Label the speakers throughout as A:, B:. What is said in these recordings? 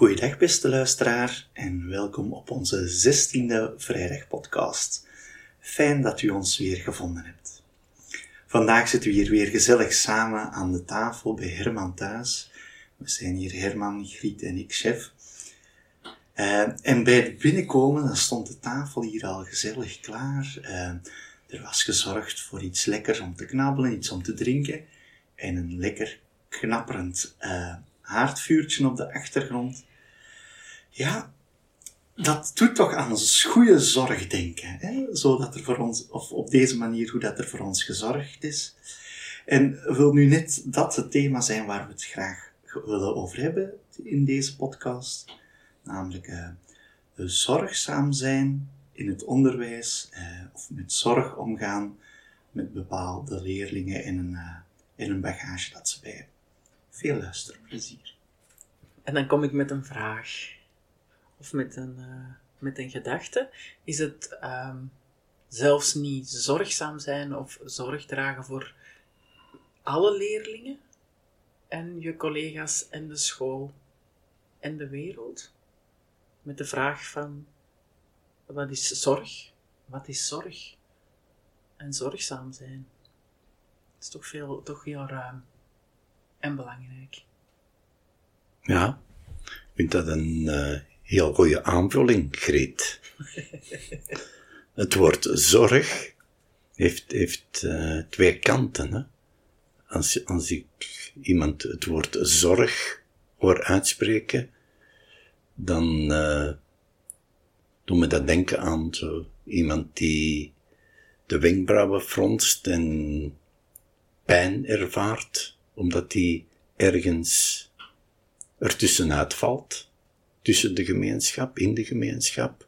A: Goeiedag beste luisteraar en welkom op onze 16e vrijdagpodcast. Fijn dat u ons weer gevonden hebt. Vandaag zitten we hier weer gezellig samen aan de tafel bij Herman thuis. We zijn hier Herman, Griet en ik, chef. Uh, en bij het binnenkomen stond de tafel hier al gezellig klaar. Uh, er was gezorgd voor iets lekkers om te knabbelen, iets om te drinken en een lekker knapperend uh, haardvuurtje op de achtergrond. Ja, dat doet toch aan goede zorg denken. Hè? Zodat er voor ons, of op deze manier, hoe dat er voor ons gezorgd is. En wil nu net dat het thema zijn waar we het graag willen over hebben in deze podcast. Namelijk uh, zorgzaam zijn in het onderwijs, uh, of met zorg omgaan met bepaalde leerlingen en een, uh, en een bagage dat ze bij hebben. Veel luisterplezier.
B: En dan kom ik met een vraag of met een, uh, met een gedachte, is het um, zelfs niet zorgzaam zijn of zorg dragen voor alle leerlingen en je collega's en de school en de wereld? Met de vraag van, wat is zorg? Wat is zorg? En zorgzaam zijn. Dat is toch, veel, toch heel ruim en belangrijk.
C: Ja, ik vind dat een uh, heel goede aanvulling, Greet. het woord zorg heeft, heeft uh, twee kanten. Hè? Als, als ik iemand het woord zorg hoor uitspreken, dan uh, doet me dat denken aan zo iemand die de wenkbrauwen fronst en pijn ervaart, omdat hij ergens ertussenuit valt tussen de gemeenschap, in de gemeenschap,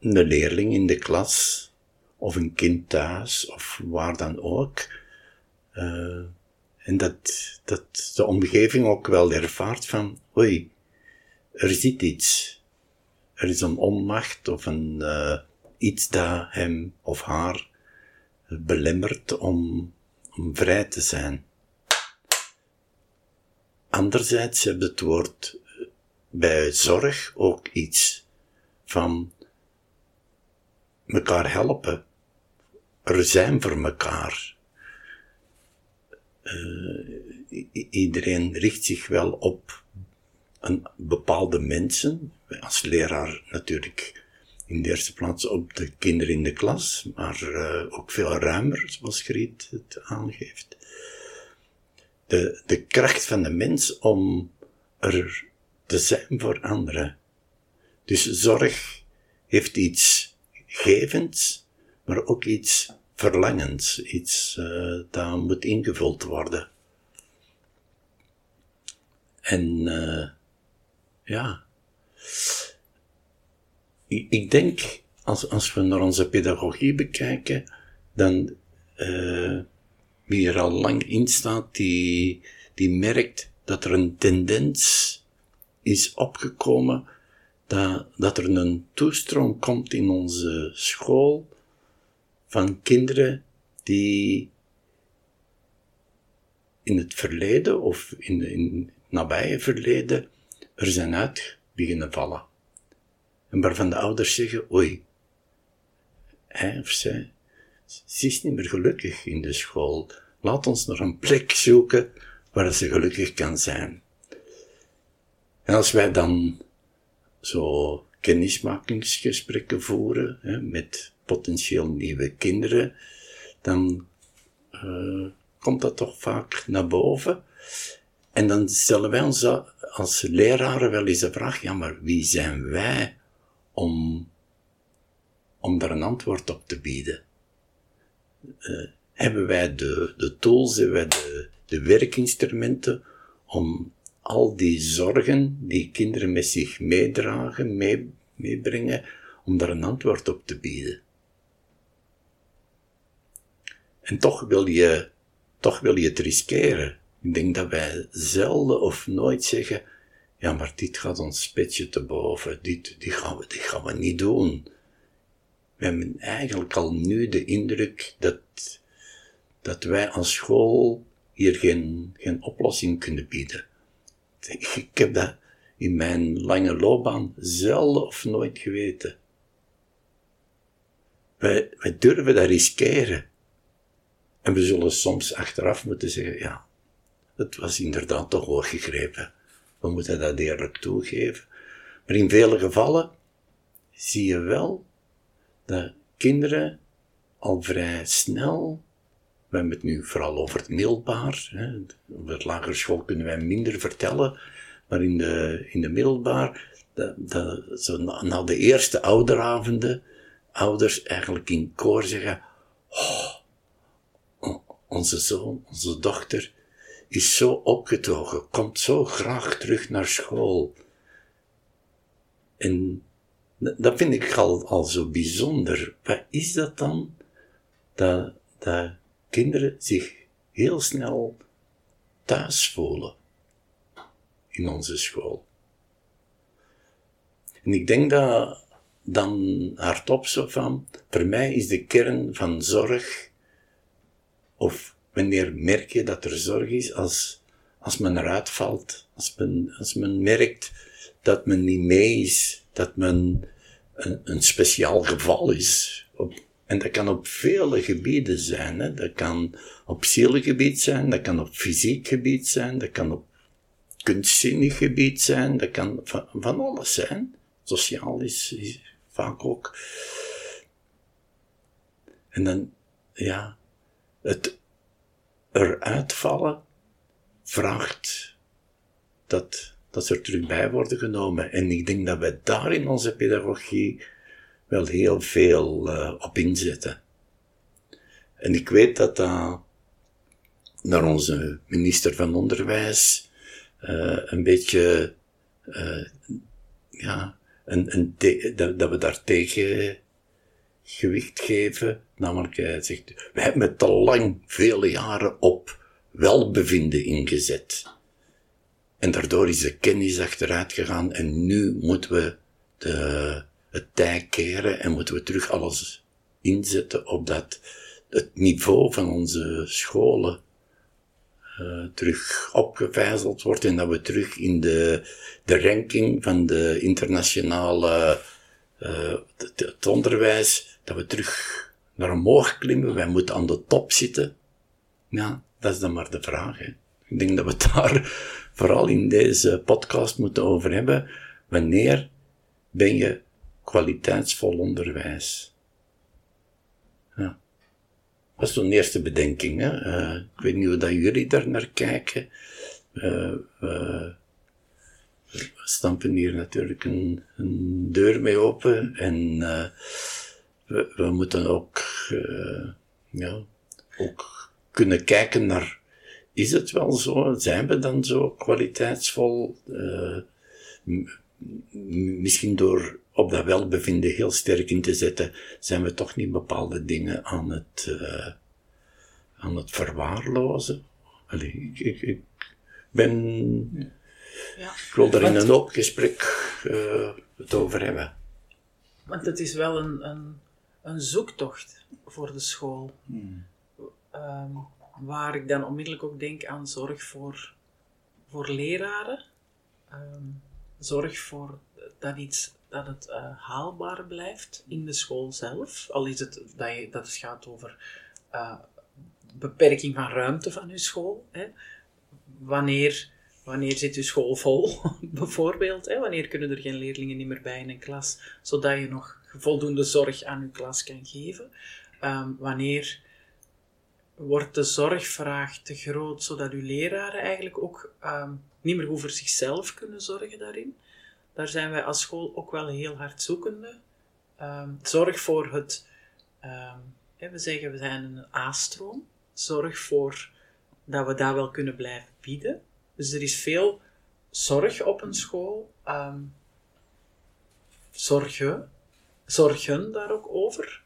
C: een leerling in de klas, of een kind thuis, of waar dan ook. Uh, en dat, dat de omgeving ook wel ervaart van, oei, er zit iets. Er is een onmacht of een, uh, iets dat hem of haar belemmert om, om vrij te zijn. Anderzijds heb je het woord bij zorg ook iets van elkaar helpen. Er zijn voor elkaar. Uh, iedereen richt zich wel op een bepaalde mensen. Als leraar natuurlijk in de eerste plaats op de kinderen in de klas, maar uh, ook veel ruimer, zoals Griet het aangeeft. De, de kracht van de mens om er te zijn voor anderen. Dus zorg heeft iets gevends, maar ook iets verlangends, iets uh, dat moet ingevuld worden. En uh, ja, ik, denk, als, als we naar onze pedagogie bekijken, dan uh, wie er al lang in staat, die, die merkt dat er een tendens is opgekomen dat, dat er een toestroom komt in onze school van kinderen die in het verleden of in, in het nabije verleden er zijn uit beginnen vallen. En waarvan de ouders zeggen, oei, hij of zij, ze is niet meer gelukkig in de school. Laat ons nog een plek zoeken waar ze gelukkig kan zijn. En als wij dan zo kennismakingsgesprekken voeren hè, met potentieel nieuwe kinderen, dan uh, komt dat toch vaak naar boven. En dan stellen wij ons als leraren wel eens de vraag, ja, maar wie zijn wij om, om daar een antwoord op te bieden? Uh, hebben wij de, de tools, hebben wij de, de werkinstrumenten om al die zorgen die kinderen met zich meedragen, mee, meebrengen, om daar een antwoord op te bieden. En toch wil je, toch wil je het riskeren. Ik denk dat wij zelden of nooit zeggen, ja, maar dit gaat ons petje te boven, dit, dit, gaan we, dit gaan we niet doen. We hebben eigenlijk al nu de indruk dat, dat wij als school hier geen, geen oplossing kunnen bieden ik heb dat in mijn lange loopbaan zelden of nooit geweten. Wij, durven dat riskeren. En we zullen soms achteraf moeten zeggen, ja, het was inderdaad te hoog gegrepen. We moeten dat eerlijk toegeven. Maar in vele gevallen zie je wel dat kinderen al vrij snel, we hebben het nu vooral over het middelbaar, hè, over het lagere school kunnen wij minder vertellen, maar in de, in de middelbaar, zo na, de eerste ouderavonden, ouders eigenlijk in koor zeggen, oh, onze zoon, onze dochter, is zo opgetogen, komt zo graag terug naar school. En dat vind ik al, al zo bijzonder. Wat is dat dan? Dat, dat kinderen zich heel snel thuis voelen in onze school. En ik denk dat dan hardop zo van, voor mij is de kern van zorg, of wanneer merk je dat er zorg is, als, als men eruit valt, als men, als men merkt dat men niet mee is, dat men een, een speciaal geval is. Op, en dat kan op vele gebieden zijn. Hè. Dat kan op zielgebied zijn, dat kan op fysiek gebied zijn, dat kan op kunstzinnig gebied zijn, dat kan van, van alles zijn. Sociaal is, vaak ook. En dan, ja, het eruit vallen vraagt dat, dat ze er terug bij worden genomen. En ik denk dat wij daar in onze pedagogie wel heel veel uh, op inzetten. En ik weet dat dat naar onze minister van Onderwijs uh, een beetje, uh, ja, een, een dat, dat we daar tegen gewicht geven. Namelijk, hij zegt, we hebben het te lang, vele jaren op welbevinden ingezet. En daardoor is de kennis achteruit gegaan en nu moeten we de, het tij keren en moeten we terug alles inzetten op dat het niveau van onze scholen uh, terug opgevijzeld wordt en dat we terug in de, de ranking van de internationale uh, het, onderwijs, dat we terug naar omhoog klimmen, wij moeten aan de top zitten. Ja, dat is dan maar de vraag. Hè. Ik denk dat we het daar vooral in deze podcast moeten over hebben. Wanneer ben je kwaliteitsvol onderwijs? Ja. Dat is zo'n eerste bedenking. Uh, ik weet niet hoe dat jullie daar naar kijken. Uh, we stampen hier natuurlijk een, een deur mee open en we, we, moeten ook, ja, ook kunnen kijken naar is het wel zo? Zijn we dan zo kwaliteitsvol? Misschien door op dat welbevinden heel sterk in te zetten, zijn we toch niet bepaalde dingen aan het, uh, aan het verwaarlozen? Allee, ik, ik, ben. Ja. Ik wil daar in een open gesprek uh, het over hebben.
B: Want het is wel een, een, een zoektocht voor de school. Hmm. Um, waar ik dan onmiddellijk ook denk aan zorg voor, voor leraren. Ehm, zorg voor dat, iets, dat het uh, haalbaar blijft in de school zelf. Al is het dat, je, dat het gaat over uh, beperking van ruimte van je school. Hè. Wanneer, wanneer zit je school vol, bijvoorbeeld? Hè? Wanneer kunnen er geen leerlingen meer bij in een klas, zodat je nog voldoende zorg aan je klas kan geven? Um, wanneer wordt de zorgvraag te groot, zodat uw leraren eigenlijk ook um, niet meer voor zichzelf kunnen zorgen daarin. Daar zijn wij als school ook wel heel hard zoekende. Um, zorg voor het, um, we zeggen we zijn een A-stroom. Zorg voor dat we dat wel kunnen blijven bieden. Dus er is veel zorg op een school. zorgen, zorgen daar ook over.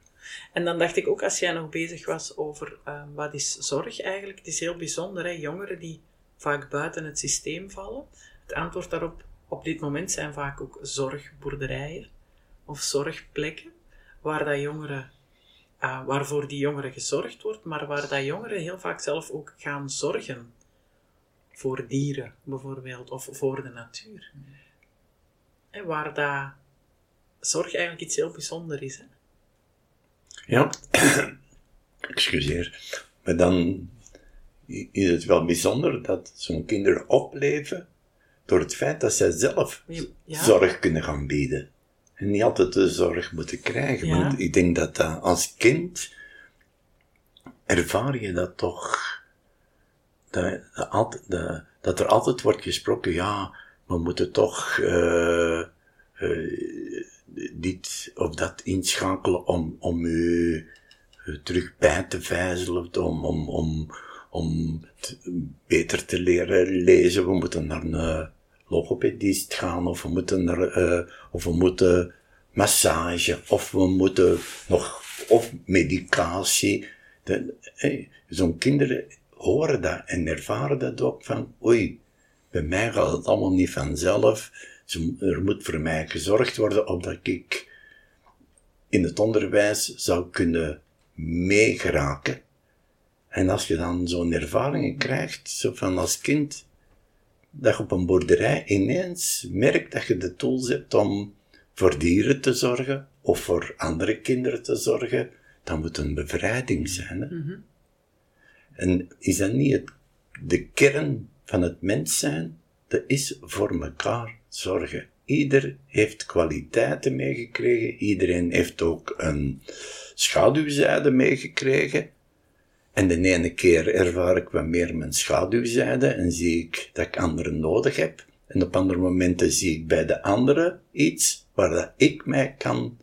B: En dan dacht ik ook, als jij nog bezig was over wat is zorg eigenlijk, het is heel bijzonder, hè? jongeren die vaak buiten het systeem vallen. Het antwoord daarop op dit moment zijn vaak ook zorgboerderijen of zorgplekken, waar dat jongeren, uh, waarvoor die jongeren gezorgd wordt, maar waar dat jongeren heel vaak zelf ook gaan zorgen. Voor dieren bijvoorbeeld, of voor de natuur. hè, waar dat zorg eigenlijk iets heel bijzonders is. Hè?
C: Ja, excuseer. Maar dan is het wel bijzonder dat zo'n kinderen opleven door het feit dat zij zelf
B: Ja.
C: zorg kunnen gaan bieden. En niet altijd de zorg moeten krijgen.
B: Ja.
C: Want ik denk dat dat als kind ervaar je dat toch. Dat, dat, er altijd wordt gesproken, ja, we moeten toch eh, eh, dit of dat inschakelen om, om u eh, terug bij te vijzelen, om, om, om, om beter te leren lezen. We moeten naar een eh, logopedist gaan, of we moeten eh, of we moeten massage, of we moeten nog, of medicatie. De- eh, Zo'n kinderen horen dat en ervaren dat ook van, oei, bij mij gaat het allemaal niet vanzelf. Ze- Er moet voor mij gezorgd worden opdat ik in het onderwijs zou kunnen meegeraken. En als je dan zo'n ervaringen krijgt, zo van als kind, dat je op een boerderij ineens merkt dat je de tools hebt om voor dieren te zorgen, of voor andere kinderen te zorgen, dat moet een bevrijding zijn. Hè?
B: Mhm.
C: En is dat niet het, de kern van het mens zijn? Dat is voor elkaar zorgen. Ieder heeft kwaliteiten meegekregen. Iedereen heeft ook een schaduwzijde meegekregen. En de ene keer ervaar ik wat meer mijn schaduwzijde en zie ik dat ik anderen nodig heb. En op andere momenten zie ik bij de anderen iets waar dat ik mij kan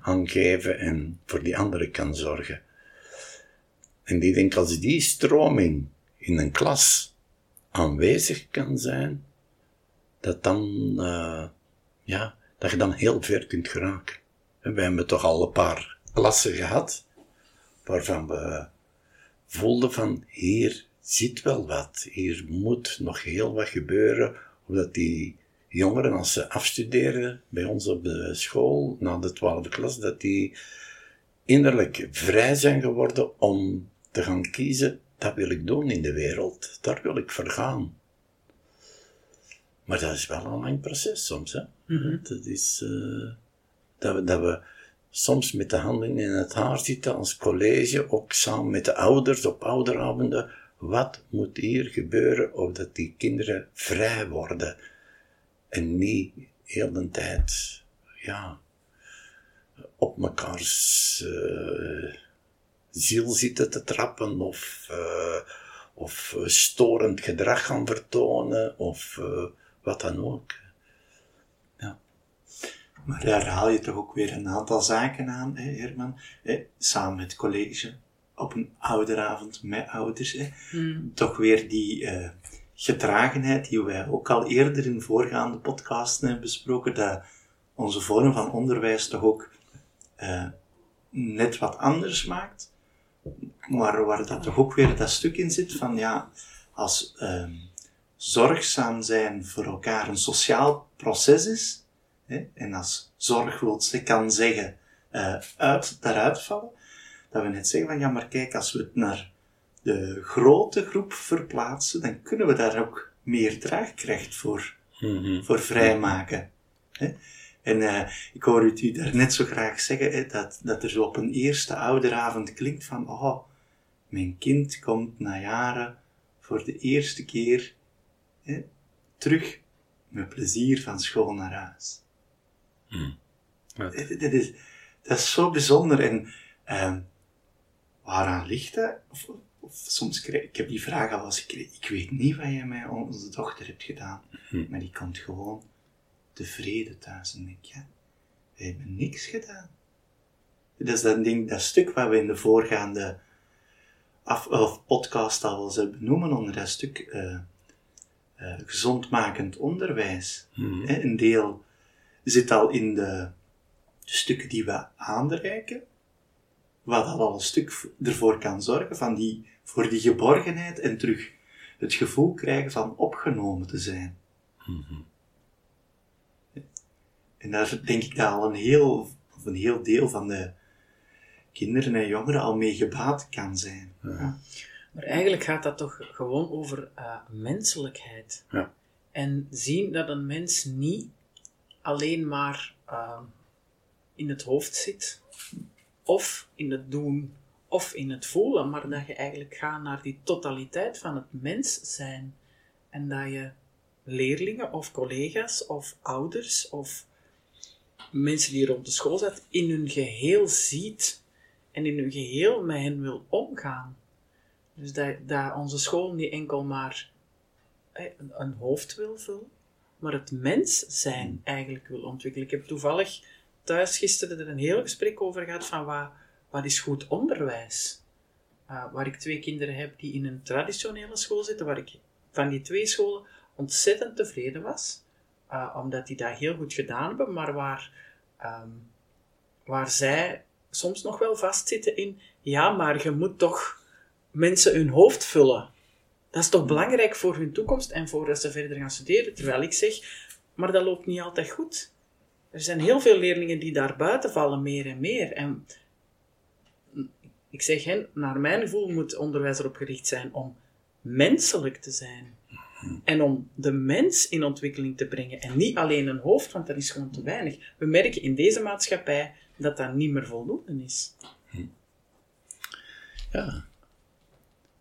C: aangeven en voor die anderen kan zorgen. En ik denk als die stroming in een klas aanwezig kan zijn, dat dan, eh, ja, dat je dan heel ver kunt geraken. En wij hebben toch al een paar klassen gehad, waarvan we voelden van, hier zit wel wat, hier moet nog heel wat gebeuren, omdat die jongeren, als ze afstuderen bij ons op de school, na de twaalfde klas, dat die innerlijk vrij zijn geworden om te gaan kiezen, dat wil ik doen in de wereld, daar wil ik voor gaan. Maar dat is wel een lang proces soms, hè.
B: Mhm.
C: Dat is, eh, dat, we, dat we soms met de handen in het haar zitten als college, ook samen met de ouders op ouderavonden. Wat moet hier gebeuren opdat die kinderen vrij worden? En niet heel de tijd, ja, op mekaars eh, ziel zitten te trappen of, eh, of storend gedrag gaan vertonen of eh, wat dan ook.
A: Maar daar haal je toch ook weer een aantal zaken aan, hè, Herman? Hè, samen met het college, op een ouderavond met ouders. Hè.
B: Mm.
A: Toch weer die eh, gedragenheid die wij ook al eerder in voorgaande podcasten hebben besproken, dat onze vorm van onderwijs toch ook eh, net wat anders maakt. Maar waar dat toch ook weer dat stuk in zit van ja, als ehm, zorgzaam zijn voor elkaar een sociaal proces is, hè, en als zorg wilt ze kan zeggen, eh, uit, daaruit vallen, dat we net zeggen van ja, maar kijk, als we het naar de grote groep verplaatsen, dan kunnen we daar ook meer draagkracht voor, voor vrijmaken. Hè? En eh, ik hoor u daar net zo graag zeggen hè, dat, dat er zo op een eerste ouderavond klinkt van oh, mijn kind komt na jaren voor de eerste keer hè, terug met plezier van school naar huis.
C: Ja.
A: Dat is, dat is zo bijzonder. En ehm, waaraan ligt dat? Of, of soms krijg ik heb die vraag al eens gekregen. Ik weet niet wat je met onze dochter hebt gedaan. Maar die komt gewoon tevreden thuis. En ik denk, ja, we hebben niks gedaan. Dat is dat, ding, dat stuk wat we in de voorgaande af, of podcast al wel eens hebben benoemen onder dat stuk eh, eh, gezondmakend onderwijs. Hè, Een deel zit al in de stukken die we aanreiken, wat al een stuk ervoor kan zorgen van die, voor die geborgenheid en terug het gevoel krijgen van opgenomen te zijn. En daar denk ik dat al een heel, of een heel deel van de kinderen en jongeren al mee gebaat kan zijn. Ja.
B: Maar eigenlijk gaat dat toch gewoon over eh, menselijkheid.
C: Ja.
B: En zien dat een mens niet alleen maar ehm, in het hoofd zit, of in het doen, of in het voelen, maar dat je eigenlijk gaat naar die totaliteit van het mens zijn. En dat je leerlingen of collega's of ouders of mensen die rond de school zitten in hun geheel ziet en in hun geheel met hen wil omgaan. Dus dat, onze school niet enkel maar een, een hoofd wil vullen, maar het mens zijn eigenlijk wil ontwikkelen. Ik heb toevallig thuis gisteren er een heel gesprek over gehad van wat, wat is goed onderwijs. Uh, waar ik twee kinderen heb die in een traditionele school zitten, waar ik van die twee scholen ontzettend tevreden was, uh, omdat die dat heel goed gedaan hebben, maar waar, um, waar zij soms nog wel vastzitten in, ja, maar je moet toch mensen hun hoofd vullen. Dat is toch belangrijk voor hun toekomst en voor dat ze verder gaan studeren. Terwijl ik zeg, maar dat loopt niet altijd goed. Er zijn heel veel leerlingen die daar buiten vallen, meer en meer. En ik zeg, hen, naar mijn gevoel moet onderwijs erop gericht zijn om menselijk te zijn. En om de mens in ontwikkeling te brengen. En niet alleen een hoofd, want dat is gewoon te weinig. We merken in deze maatschappij dat dat niet meer voldoende is.
C: Ja.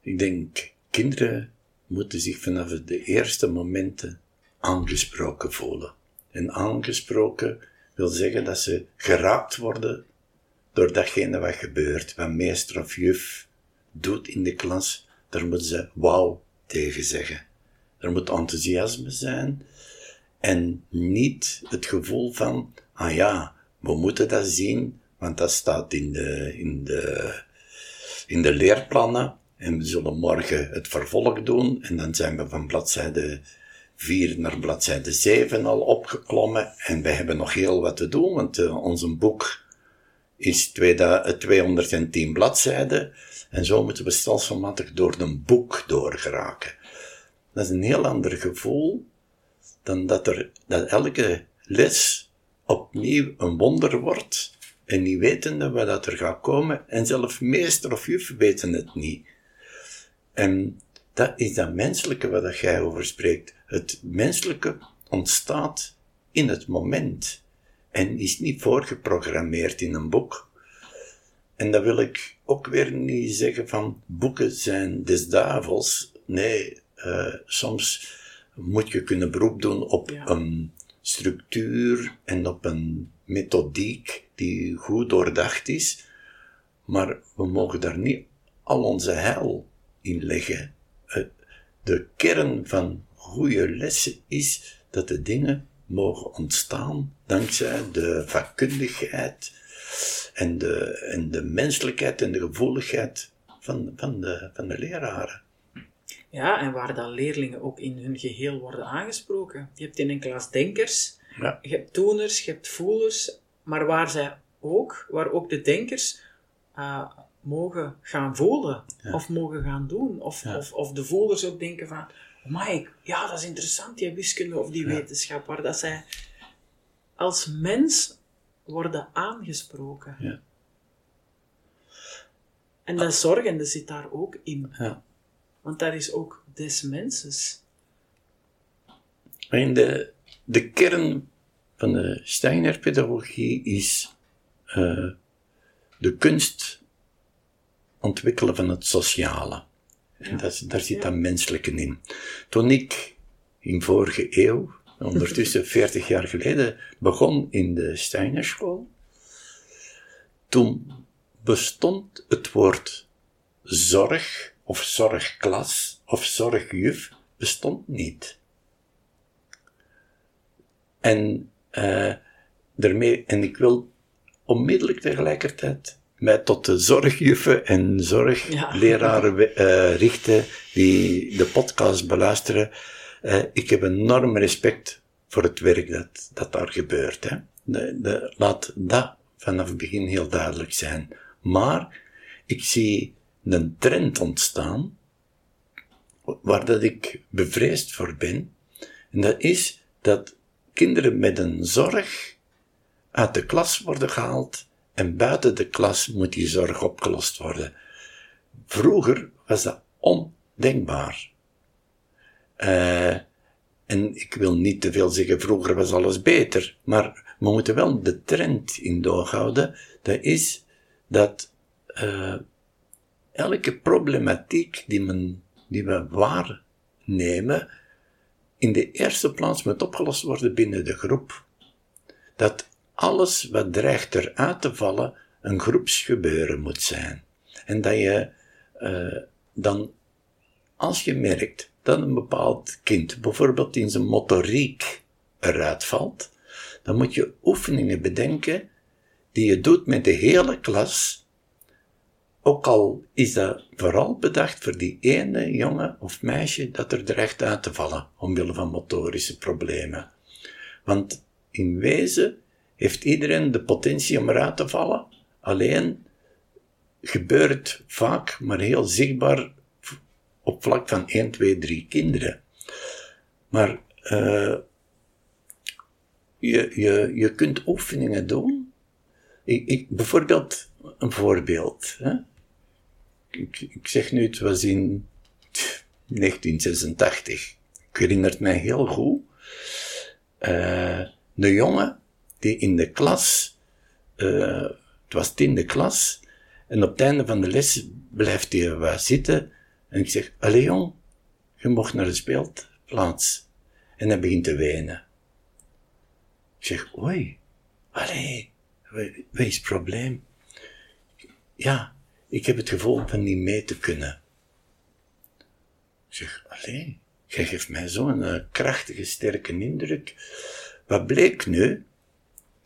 C: Ik denk, kinderen moeten zich vanaf de eerste momenten aangesproken voelen. En aangesproken wil zeggen dat ze geraakt worden door datgene wat gebeurt, wat meester of juf doet in de klas. Daar moeten ze wauw tegen zeggen. Er moet enthousiasme zijn en niet het gevoel van, ah ja, we moeten dat zien, want dat staat in de, in de, in de leerplannen en we zullen morgen het vervolg doen. En dan zijn we van bladzijde 4 naar bladzijde 7 al opgeklommen. En we hebben nog heel wat te doen, want uh, ons boek is 210 bladzijden. En zo moeten we stelselmatig door een boek doorgeraken. Dat is een heel ander gevoel dan dat, er, dat elke les opnieuw een wonder wordt. En niet wetende wat er gaat komen. En zelf meester of juf weten het niet. En dat is dat menselijke waar dat jij over spreekt. Het menselijke ontstaat in het moment en is niet voorgeprogrammeerd in een boek. En dat wil ik ook weer niet zeggen van boeken zijn des duivels. Nee, uh, soms moet je kunnen beroep doen op ja. een structuur en op een methodiek die goed doordacht is, maar we mogen daar niet al onze heil in leggen. De kern van goede lessen is dat de dingen mogen ontstaan dankzij de vakkundigheid en de, en de menselijkheid en de gevoeligheid van, van, de, van de leraren.
B: Ja, en waar dan leerlingen ook in hun geheel worden aangesproken. Je hebt in een klas denkers,
C: ja.
B: je hebt toeners, je hebt voelers, maar waar zij ook, waar ook de denkers uh, mogen gaan voelen, ja. of mogen gaan doen, of, ja. of, of de voelers ook denken van, Mike, ja, dat is interessant, die wiskunde of die wetenschap, waar dat zij als mens worden aangesproken.
C: Ja.
B: En dat zorgende zit daar ook in.
C: Ja.
B: Want dat is ook des menses.
C: En de, de kern van de Steiner-pedagogie is uh, de kunst ontwikkelen van het sociale. En ja. dat, daar zit dat menselijke in. Toen ik in vorige eeuw, ondertussen 40 jaar geleden, begon in de Steinerschool, toen bestond het woord zorg of zorgklas of zorgjuf bestond niet. En, uh, daarmee, en ik wil onmiddellijk tegelijkertijd mij tot de zorgjuffen en zorgleraren ja. uh, richten die de podcast beluisteren. Uh, ik heb enorm respect voor het werk dat, dat daar gebeurt. Hè. De, de, laat dat vanaf het begin heel duidelijk zijn. Maar ik zie een trend ontstaan waar dat ik bevreesd voor ben. En dat is dat kinderen met een zorg uit de klas worden gehaald en buiten de klas moet die zorg opgelost worden. Vroeger was dat ondenkbaar. Uh, En ik wil niet te veel zeggen, vroeger was alles beter, maar we moeten wel de trend in doorhouden. Dat is dat uh, elke problematiek die, men, die we waarnemen, in de eerste plaats moet opgelost worden binnen de groep. Dat alles wat dreigt eruit te vallen, een groepsgebeuren moet zijn. En dat je uh, dan, als je merkt dat een bepaald kind bijvoorbeeld in zijn motoriek eruit valt, dan moet je oefeningen bedenken die je doet met de hele klas, ook al is dat vooral bedacht voor die ene jongen of meisje dat er dreigt uit te vallen, omwille van motorische problemen. Want in wezen heeft iedereen de potentie om eruit te vallen, alleen gebeurt vaak, maar heel zichtbaar op vlak van 1, 2, 3 kinderen. Maar uh, je, je, je kunt oefeningen doen. Ik, ik, bijvoorbeeld, een voorbeeld. Hè? Ik, ik zeg nu, het was in 1986. Ik herinner het mij heel goed. De jongen die in de klas, uh, het was tiende klas, en op het einde van de les blijft hij wat zitten. En ik zeg, allee jong, je mocht naar de speelplaats. En hij begint te wenen. Ik zeg, oei, allee, is het probleem? Ja, ik heb het gevoel van niet mee te kunnen. Ik zeg, allee, jij geeft mij zo'n uh, krachtige, sterke indruk. Wat bleek nu?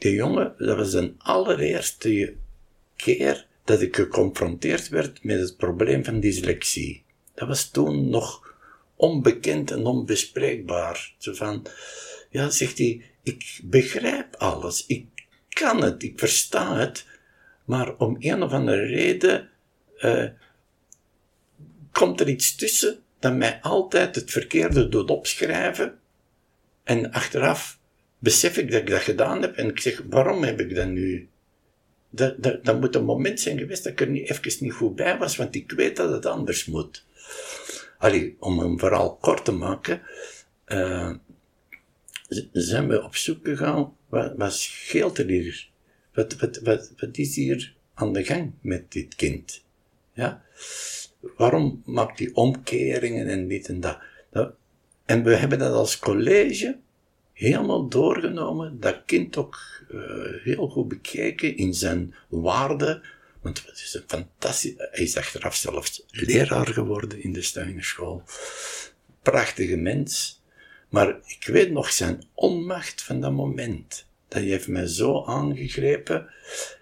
C: Die jongen, dat was de allereerste keer dat ik geconfronteerd werd met het probleem van dyslexie. Dat was toen nog onbekend en onbespreekbaar. Zo van, ja, zegt hij, ik begrijp alles, ik kan het, ik versta het, maar om een of andere reden uh, komt er iets tussen dat mij altijd het verkeerde doet opschrijven en achteraf besef ik dat ik dat gedaan heb en ik zeg, waarom heb ik dat nu dat, dat, dat moet een moment zijn geweest dat ik er niet, even niet goed bij was, want ik weet dat het anders moet. Allee, om een verhaal kort te maken, uh, zijn we op zoek gegaan, wat, wat scheelt er hier? Wat, wat, wat, wat is hier aan de gang met dit kind? Ja? Waarom maakt hij omkeringen en dit en dat? En we hebben dat als college helemaal doorgenomen, dat kind ook uh, heel goed bekeken in zijn waarde. Want het is een fantastisch, hij is achteraf zelfs leraar geworden in de Steinerschool. Prachtige mens. Maar ik weet nog zijn onmacht van dat moment. Dat heeft mij zo aangegrepen.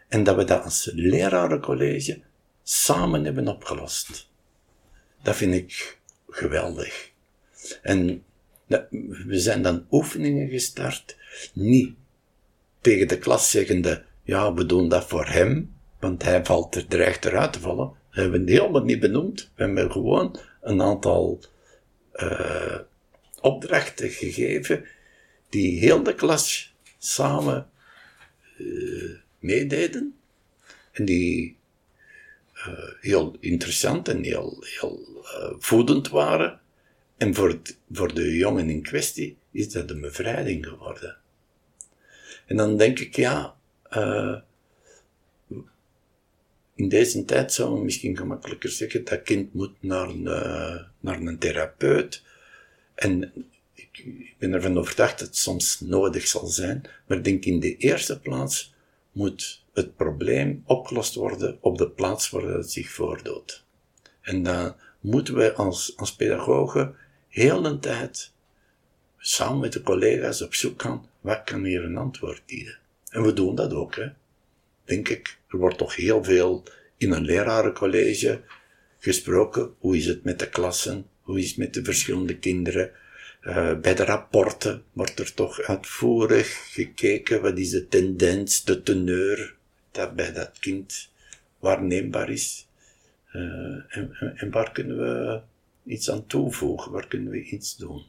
C: En dat we dat als lerarencollege samen hebben opgelost. Dat vind ik geweldig. En we zijn dan oefeningen gestart, niet tegen de klas zeggende, ja, we doen dat voor hem, want hij valt er, dreigt eruit te vallen. We hebben het helemaal niet benoemd. We hebben gewoon een aantal uh, opdrachten gegeven die heel de klas samen uh, meededen. En die uh, heel interessant en heel, heel voedend waren. En voor, voor de jongen in kwestie is dat een bevrijding geworden. En dan denk ik, ja, uh, in deze tijd zou we misschien gemakkelijker zeggen, dat kind moet naar een, uh, naar een therapeut. En ik, ben ervan overtuigd dat het soms nodig zal zijn, maar denk in de eerste plaats moet het probleem opgelost worden op de plaats waar het zich voordoet. En dan moeten we als, als pedagogen heel de tijd samen met de collega's op zoek gaan, wat kan hier een antwoord bieden? En we doen dat ook, hè. Denk ik. Er wordt toch heel veel in een lerarencollege gesproken. Hoe is het met de klassen? Hoe is het met de verschillende kinderen? Uh, bij de rapporten wordt er toch uitvoerig gekeken. Wat is de tendens, de teneur dat bij dat kind waarneembaar is? En, en waar kunnen we iets aan toevoegen? Waar kunnen we iets doen?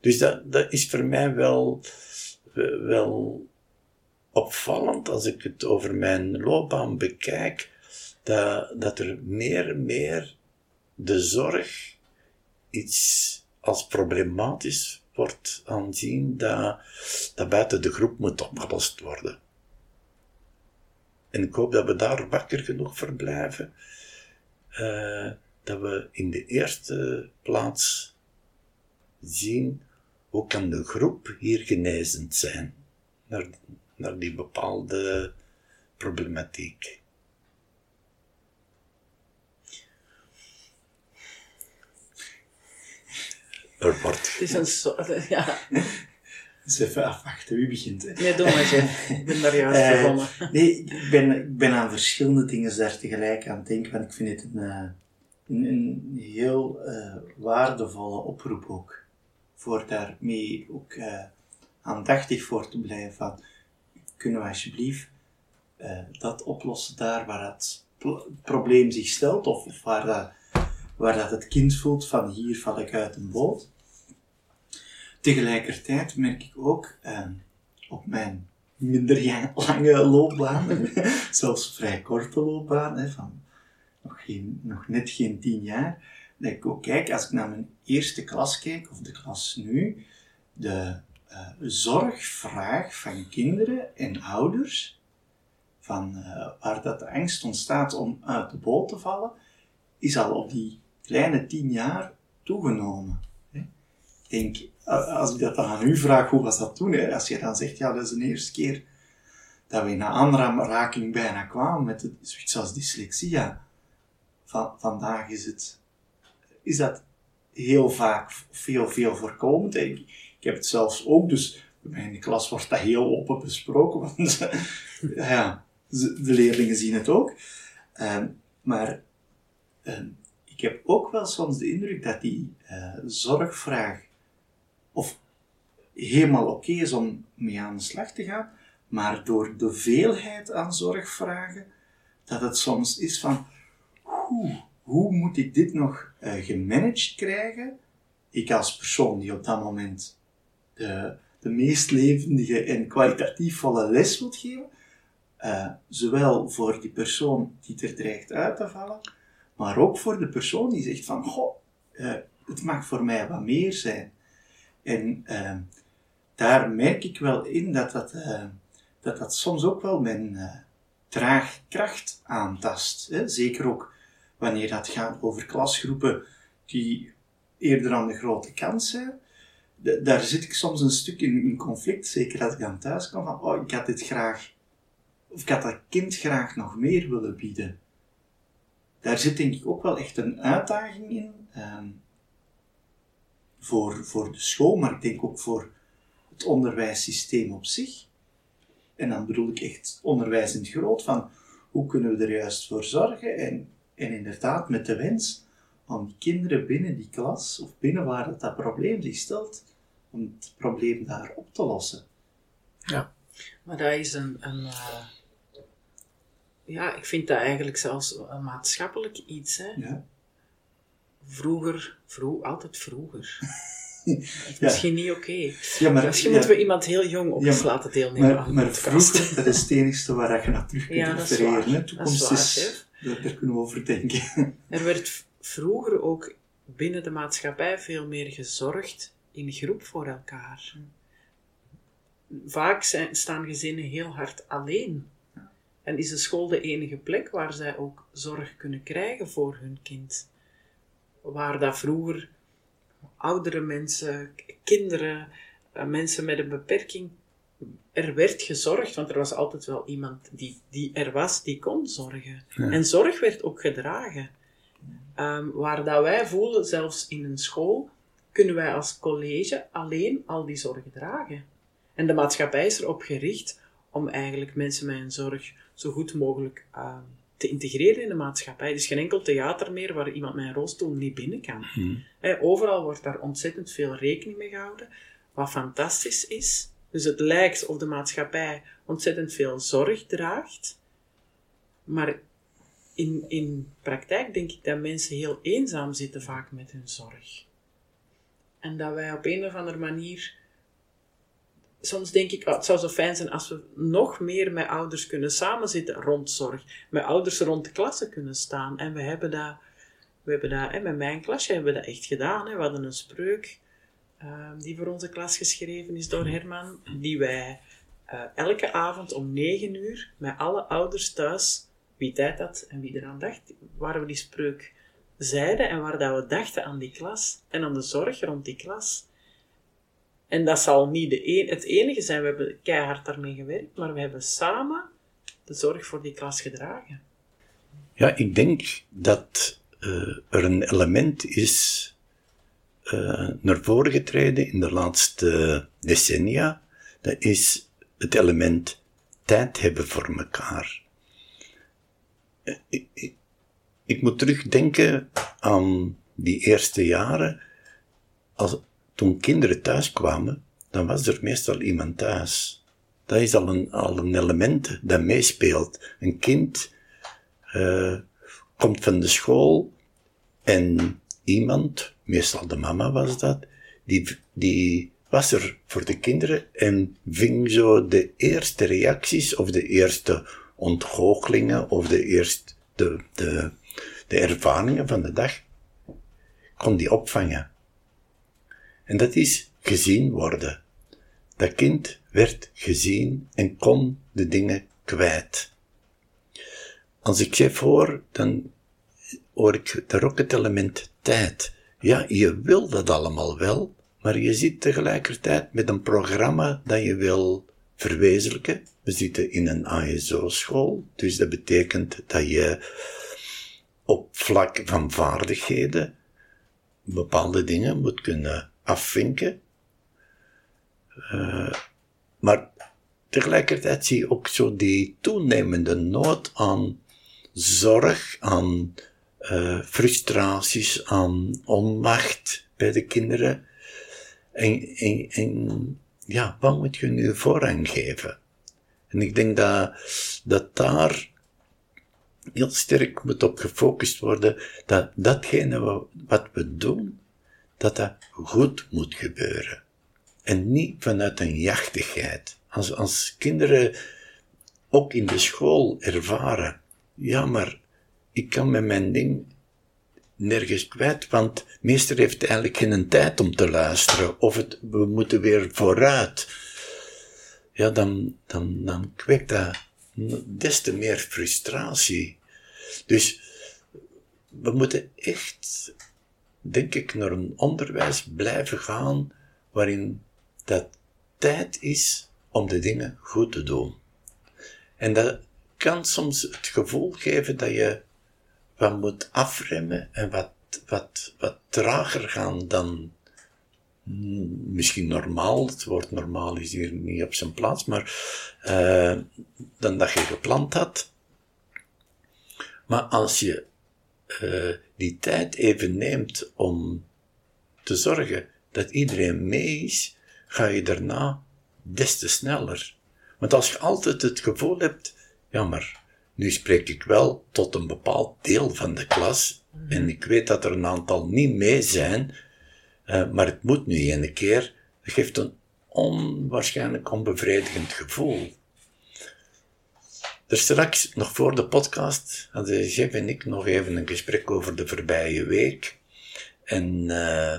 C: Dus dat, dat is voor mij wel, wel opvallend als ik het over mijn loopbaan bekijk, dat, dat er meer en meer de zorg iets als problematisch wordt aanzien dat, dat buiten de groep moet opgelost worden. En ik hoop dat we daar wakker genoeg voor blijven, eh, dat we in de eerste plaats zien hoe kan de groep hier genezend zijn naar, naar die bepaalde problematiek. Er wordt...
B: Het is een soort, ja.
A: Dus even afwachten, wie begint? Hè?
B: Nee, doe maar, Jeff. Ik ben daar juist begonnen.
A: nee, ik ben, ik ben aan verschillende dingen daar tegelijk aan het denken, want ik vind het een, eh, een, een heel eh, waardevolle oproep ook. Voor daarmee ook eh, aandachtig voor te blijven van, kunnen we alsjeblieft eh, dat oplossen daar waar het pro- probleem zich stelt, of, of waar, dat, waar dat het kind voelt van hier val ik uit een boot. Tegelijkertijd merk ik ook op mijn minder lange loopbaan, zelfs vrij korte loopbaan, hè, van nog, geen, nog net geen tien jaar, dat ik ook kijk, als ik naar mijn eerste klas kijk, of de klas nu, de eh, zorgvraag van kinderen en ouders, van eh, waar dat de angst ontstaat om uit de boot te vallen, is al op die kleine tien jaar toegenomen. Ik denk, a- als ik dat dan aan u vraag, hoe was dat toen? Hè? Als je dan zegt, ja, dat is de eerste keer dat we in een aanraking bijna kwamen met zoiets als dyslexie. Ja, van, vandaag is, het, is dat heel vaak, veel, veel voorkomend. Ik, ik heb het zelfs ook, dus bij in de klas wordt dat heel open besproken, want ja, ze- de leerlingen zien het ook. Ehm, maar ehm, ik heb ook wel soms de indruk dat die eh, zorgvraag of helemaal oké is om mee aan de slag te gaan, maar door de veelheid aan zorgvragen, dat het soms is van, hoe, moet ik dit nog eh, gemanaged krijgen? Ik als persoon die op dat moment de, de meest levendige en kwalitatief volle les wil geven, eh, zowel voor die persoon die er dreigt uit te vallen, maar ook voor de persoon die zegt van, goh, eh, het mag voor mij wat meer zijn. En daar merk ik wel in dat dat, dat, dat soms ook wel mijn draagkracht aantast. Hè? Zeker ook wanneer dat gaat over klasgroepen die eerder aan de grote kant zijn. Da- daar zit ik soms een stuk in, in conflict, zeker als ik dan thuis kom, van oh, ik had dit graag, of ik had dat kind graag nog meer willen bieden. Daar zit denk ik ook wel echt een uitdaging in, ehm, voor, voor de school, maar ik denk ook voor het onderwijssysteem op zich. En dan bedoel ik echt onderwijs in het groot, van hoe kunnen we er juist voor zorgen en, en inderdaad met de wens om die kinderen binnen die klas, of binnen waar dat, dat probleem zich stelt, om het probleem daar op te lossen.
B: Maar dat is een, een eh, ja, ik vind dat eigenlijk zelfs een maatschappelijk iets. Hè.
A: Ja.
B: Vroeger, vroeg, altijd vroeger. Is
A: Ja.
B: misschien niet oké.
A: Ja, maar,
B: Misschien
A: ja,
B: moeten we iemand heel jong op
A: Ja,
B: eens laten deelnemen
A: maar,
B: aan
A: maar
B: de
A: vroeger, dat is het enigste waar je naar terug kunt
B: Ja, dat is
A: refereren.
B: Dat
A: Toekomst
B: is waar,
A: is,
B: chef.
A: Daar, daar kunnen we over denken.
B: Er werd vroeger ook binnen de maatschappij veel meer gezorgd in groep voor elkaar. Vaak zijn, staan gezinnen heel hard alleen. En is de school de enige plek waar zij ook zorg kunnen krijgen voor hun kind. Waar dat vroeger oudere mensen, kinderen, eh, mensen met een beperking, er werd gezorgd, want er was altijd wel iemand die, die er was, die kon zorgen. En zorg werd ook gedragen. Ehm, waar dat wij voelen, zelfs in een school, kunnen wij als college alleen al die zorg dragen. En de maatschappij is erop gericht om eigenlijk mensen met een zorg zo goed mogelijk ehm, te integreren in de maatschappij. Er is geen enkel theater meer waar iemand met een rolstoel niet binnen kan. Hè, overal wordt daar ontzettend veel rekening mee gehouden, wat fantastisch is. Dus het lijkt of de maatschappij ontzettend veel zorg draagt, maar in, in praktijk denk ik dat mensen heel eenzaam zitten vaak met hun zorg. En dat wij op een of andere manier. Soms denk ik, oh, het zou zo fijn zijn als we nog meer met ouders kunnen samenzitten rond zorg. Met ouders rond de klasse kunnen staan. En we hebben dat We hebben dat, met mijn klasje hebben we dat echt gedaan. Hè. We hadden een spreuk ehm, die voor onze klas geschreven is door Herman, die wij eh, elke avond om 9 uur met alle ouders thuis, wie tijd had en wie eraan dacht, waar we die spreuk zeiden en waar dat we dachten aan die klas en aan de zorg rond die klas. En dat zal niet de het enige zijn, we hebben keihard daarmee gewerkt, maar we hebben samen de zorg voor die klas gedragen.
C: Ja, ik denk dat uh, er een element is uh, naar voren getreden in de laatste decennia. Dat is het element tijd hebben voor elkaar. Eh, ik, ik, ik moet terugdenken aan die eerste jaren. Als, toen kinderen thuis kwamen, dan was er meestal iemand thuis. Dat is al een, al een element dat meespeelt. Een kind uh, komt van de school en iemand, meestal de mama was dat, die, die was er voor de kinderen en ving zo de eerste reacties of de eerste ontgoochelingen of de eerste, de, de, de ervaringen van de dag, kon die opvangen. En dat is gezien worden. Dat kind werd gezien en kon de dingen kwijt. Als ik zeg hoor, dan hoor ik daar ook het element tijd. Ja, je wil dat allemaal wel, maar je zit tegelijkertijd met een programma dat je wil verwezenlijken. We zitten in een ASO-school, dus dat betekent dat je op vlak van vaardigheden bepaalde dingen moet kunnen afvinken. Uh, maar tegelijkertijd zie je ook zo die toenemende nood aan zorg, aan uh, frustraties, aan onmacht bij de kinderen. En, en, en ja, wat moet je nu voorrang geven? En ik denk dat, dat daar heel sterk moet op gefocust worden, dat datgene wat we doen, dat dat goed moet gebeuren. En niet vanuit een jachtigheid. Als, als kinderen ook in de school ervaren, ja, maar ik kan met mijn ding nergens kwijt, want meester heeft eigenlijk geen tijd om te luisteren, of het, we moeten weer vooruit. Ja, dan, dan, dan kweekt dat des te meer frustratie. Dus we moeten echt, denk ik, naar een onderwijs blijven gaan waarin dat tijd is om de dingen goed te doen. En dat kan soms het gevoel geven dat je wat moet afremmen en wat, wat, wat trager gaan dan misschien normaal. Het woord normaal is hier niet op zijn plaats, maar uh, dan dat je gepland had. Maar als je uh, die tijd even neemt om te zorgen dat iedereen mee is, ga je daarna des te sneller. Want als je altijd het gevoel hebt, ja maar, nu spreek ik wel tot een bepaald deel van de klas, en ik weet dat er een aantal niet mee zijn, uh, maar het moet nu een keer, dat geeft een onwaarschijnlijk onbevredigend gevoel. Er straks, nog voor de podcast, hadden Jeff en ik nog even een gesprek over de voorbije week. En uh,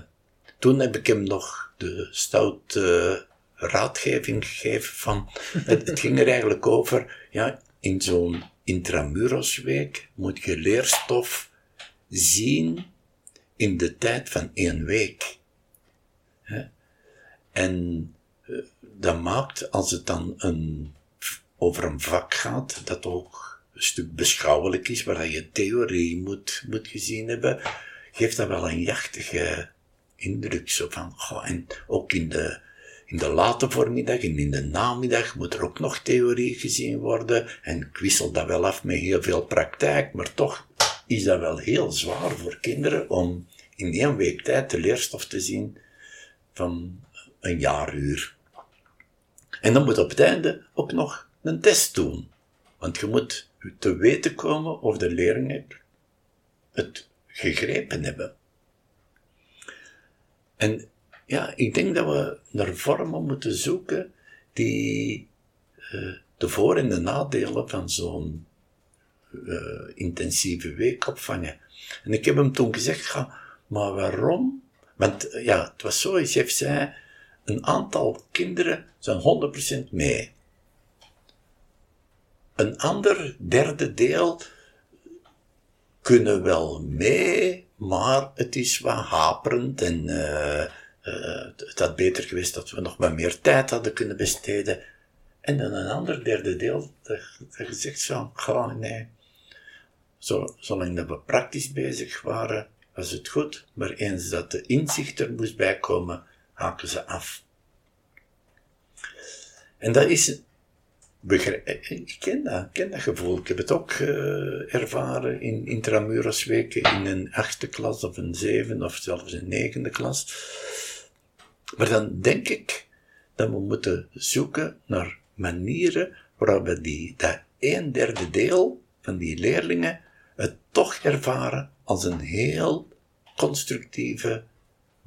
C: toen heb ik hem nog de stoute raadgeving gegeven van... het, het ging er eigenlijk over, ja, in zo'n intramurosweek moet je leerstof zien in de tijd van één week. En uh, dat maakt, als het dan een over een vak gaat dat ook een stuk beschouwelijk is, waar je theorie moet, moet gezien hebben, geeft dat wel een jachtige indruk. Zo van, en ook in de, in de late voormiddag en in de namiddag moet er ook nog theorie gezien worden. En ik wissel dat wel af met heel veel praktijk, maar toch is dat wel heel zwaar voor kinderen om in één week tijd de leerstof te zien van een jaaruur. En dan moet op het einde ook nog een test doen. Want je moet te weten komen of de leerlingen het gegrepen hebben. En ja, ik denk dat we naar vormen moeten zoeken die uh, de voor- en de nadelen van zo'n eh, intensieve week opvangen. En ik heb hem toen gezegd, ga, maar waarom? Want eh, ja, het was zo, chef zei, een aantal kinderen zijn 100% mee. Een ander derde deel kunnen wel mee, maar het is wat haperend en het had beter geweest dat we nog wat meer tijd hadden kunnen besteden. En dan een ander derde deel dat, gezegd zo, ga nee. Zo, zolang dat we praktisch bezig waren, was het goed, maar eens dat de inzicht er moest bijkomen, haken ze af. En dat is ik ken dat, ik ken dat gevoel. Ik heb het ook uh, ervaren in intramuros weken in een achtste klas of een zeven of zelfs een negende klas. Maar dan denk ik dat we moeten zoeken naar manieren waarop we die, dat een derde deel van die leerlingen het toch ervaren als een heel constructieve,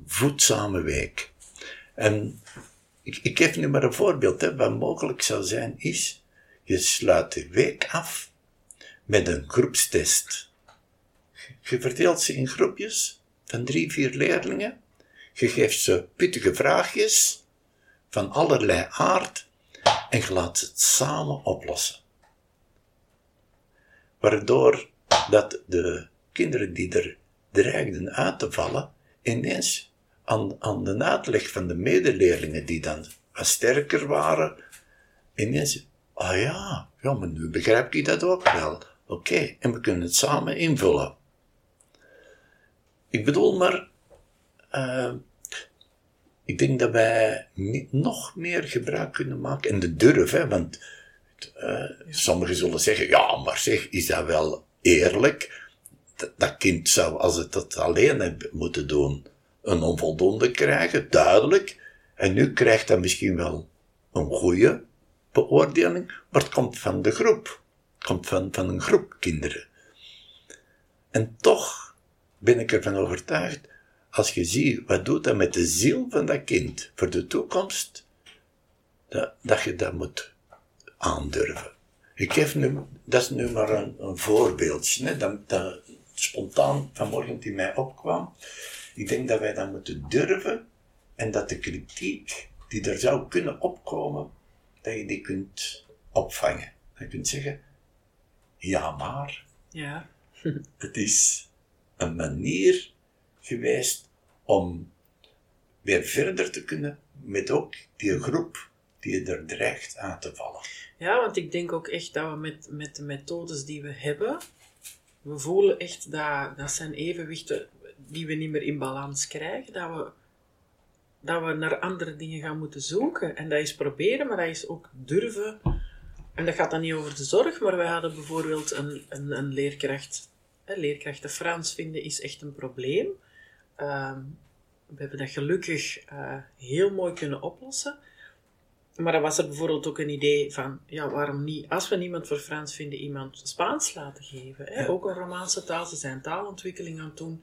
C: voedzame week. En ik, ik geef nu maar een voorbeeld. Hè. Wat mogelijk zou zijn is, je sluit de week af met een groepstest. Je verdeelt ze in groepjes van drie, vier leerlingen. Je geeft ze pittige vraagjes van allerlei aard en je laat ze het samen oplossen. Waardoor dat de kinderen die er dreigden uit te vallen, ineens aan, aan de uitleg van de medeleerlingen die dan wat sterker waren, ineens, ah ja, ja, maar nu begrijp ik dat ook wel. Oké, en we kunnen het samen invullen. Ik bedoel maar, uh, ik denk dat wij nog meer gebruik kunnen maken, en de durf, hè, want uh, sommigen zullen zeggen, ja, maar zeg, is dat wel eerlijk? Dat, dat kind zou, als het dat alleen moeten doen, een onvoldoende krijgen, duidelijk. En nu krijgt hij misschien wel een goede beoordeling, maar het komt van de groep. Het komt van, van een groep kinderen. En toch ben ik ervan overtuigd, als je ziet wat doet dat met de ziel van dat kind voor de toekomst, dat, dat je dat moet aandurven. Ik geef nu, dat is nu maar een, een voorbeeldje, hè, dat, dat spontaan vanmorgen die mij opkwam. Ik denk dat wij dat moeten durven en dat de kritiek die er zou kunnen opkomen, dat je die kunt opvangen. Dat je kunt zeggen, ja maar,
B: ja.
C: het is een manier geweest om weer verder te kunnen met ook die groep die er dreigt aan te vallen.
B: Ja, want ik denk ook echt dat we met, met de methodes die we hebben, we voelen echt dat, dat zijn evenwichten die we niet meer in balans krijgen, dat we, dat we naar andere dingen gaan moeten zoeken. En dat is proberen, maar dat is ook durven. En dat gaat dan niet over de zorg, maar wij hadden bijvoorbeeld een, een, een leerkracht. Leerkrachten Frans vinden is echt een probleem. Ehm, we hebben dat gelukkig uh, heel mooi kunnen oplossen. Maar dan was er bijvoorbeeld ook een idee van, ja, waarom niet, als we niemand voor Frans vinden, iemand Spaans laten geven. Hè? Ook een Romaanse taal, ze zijn taalontwikkeling aan het doen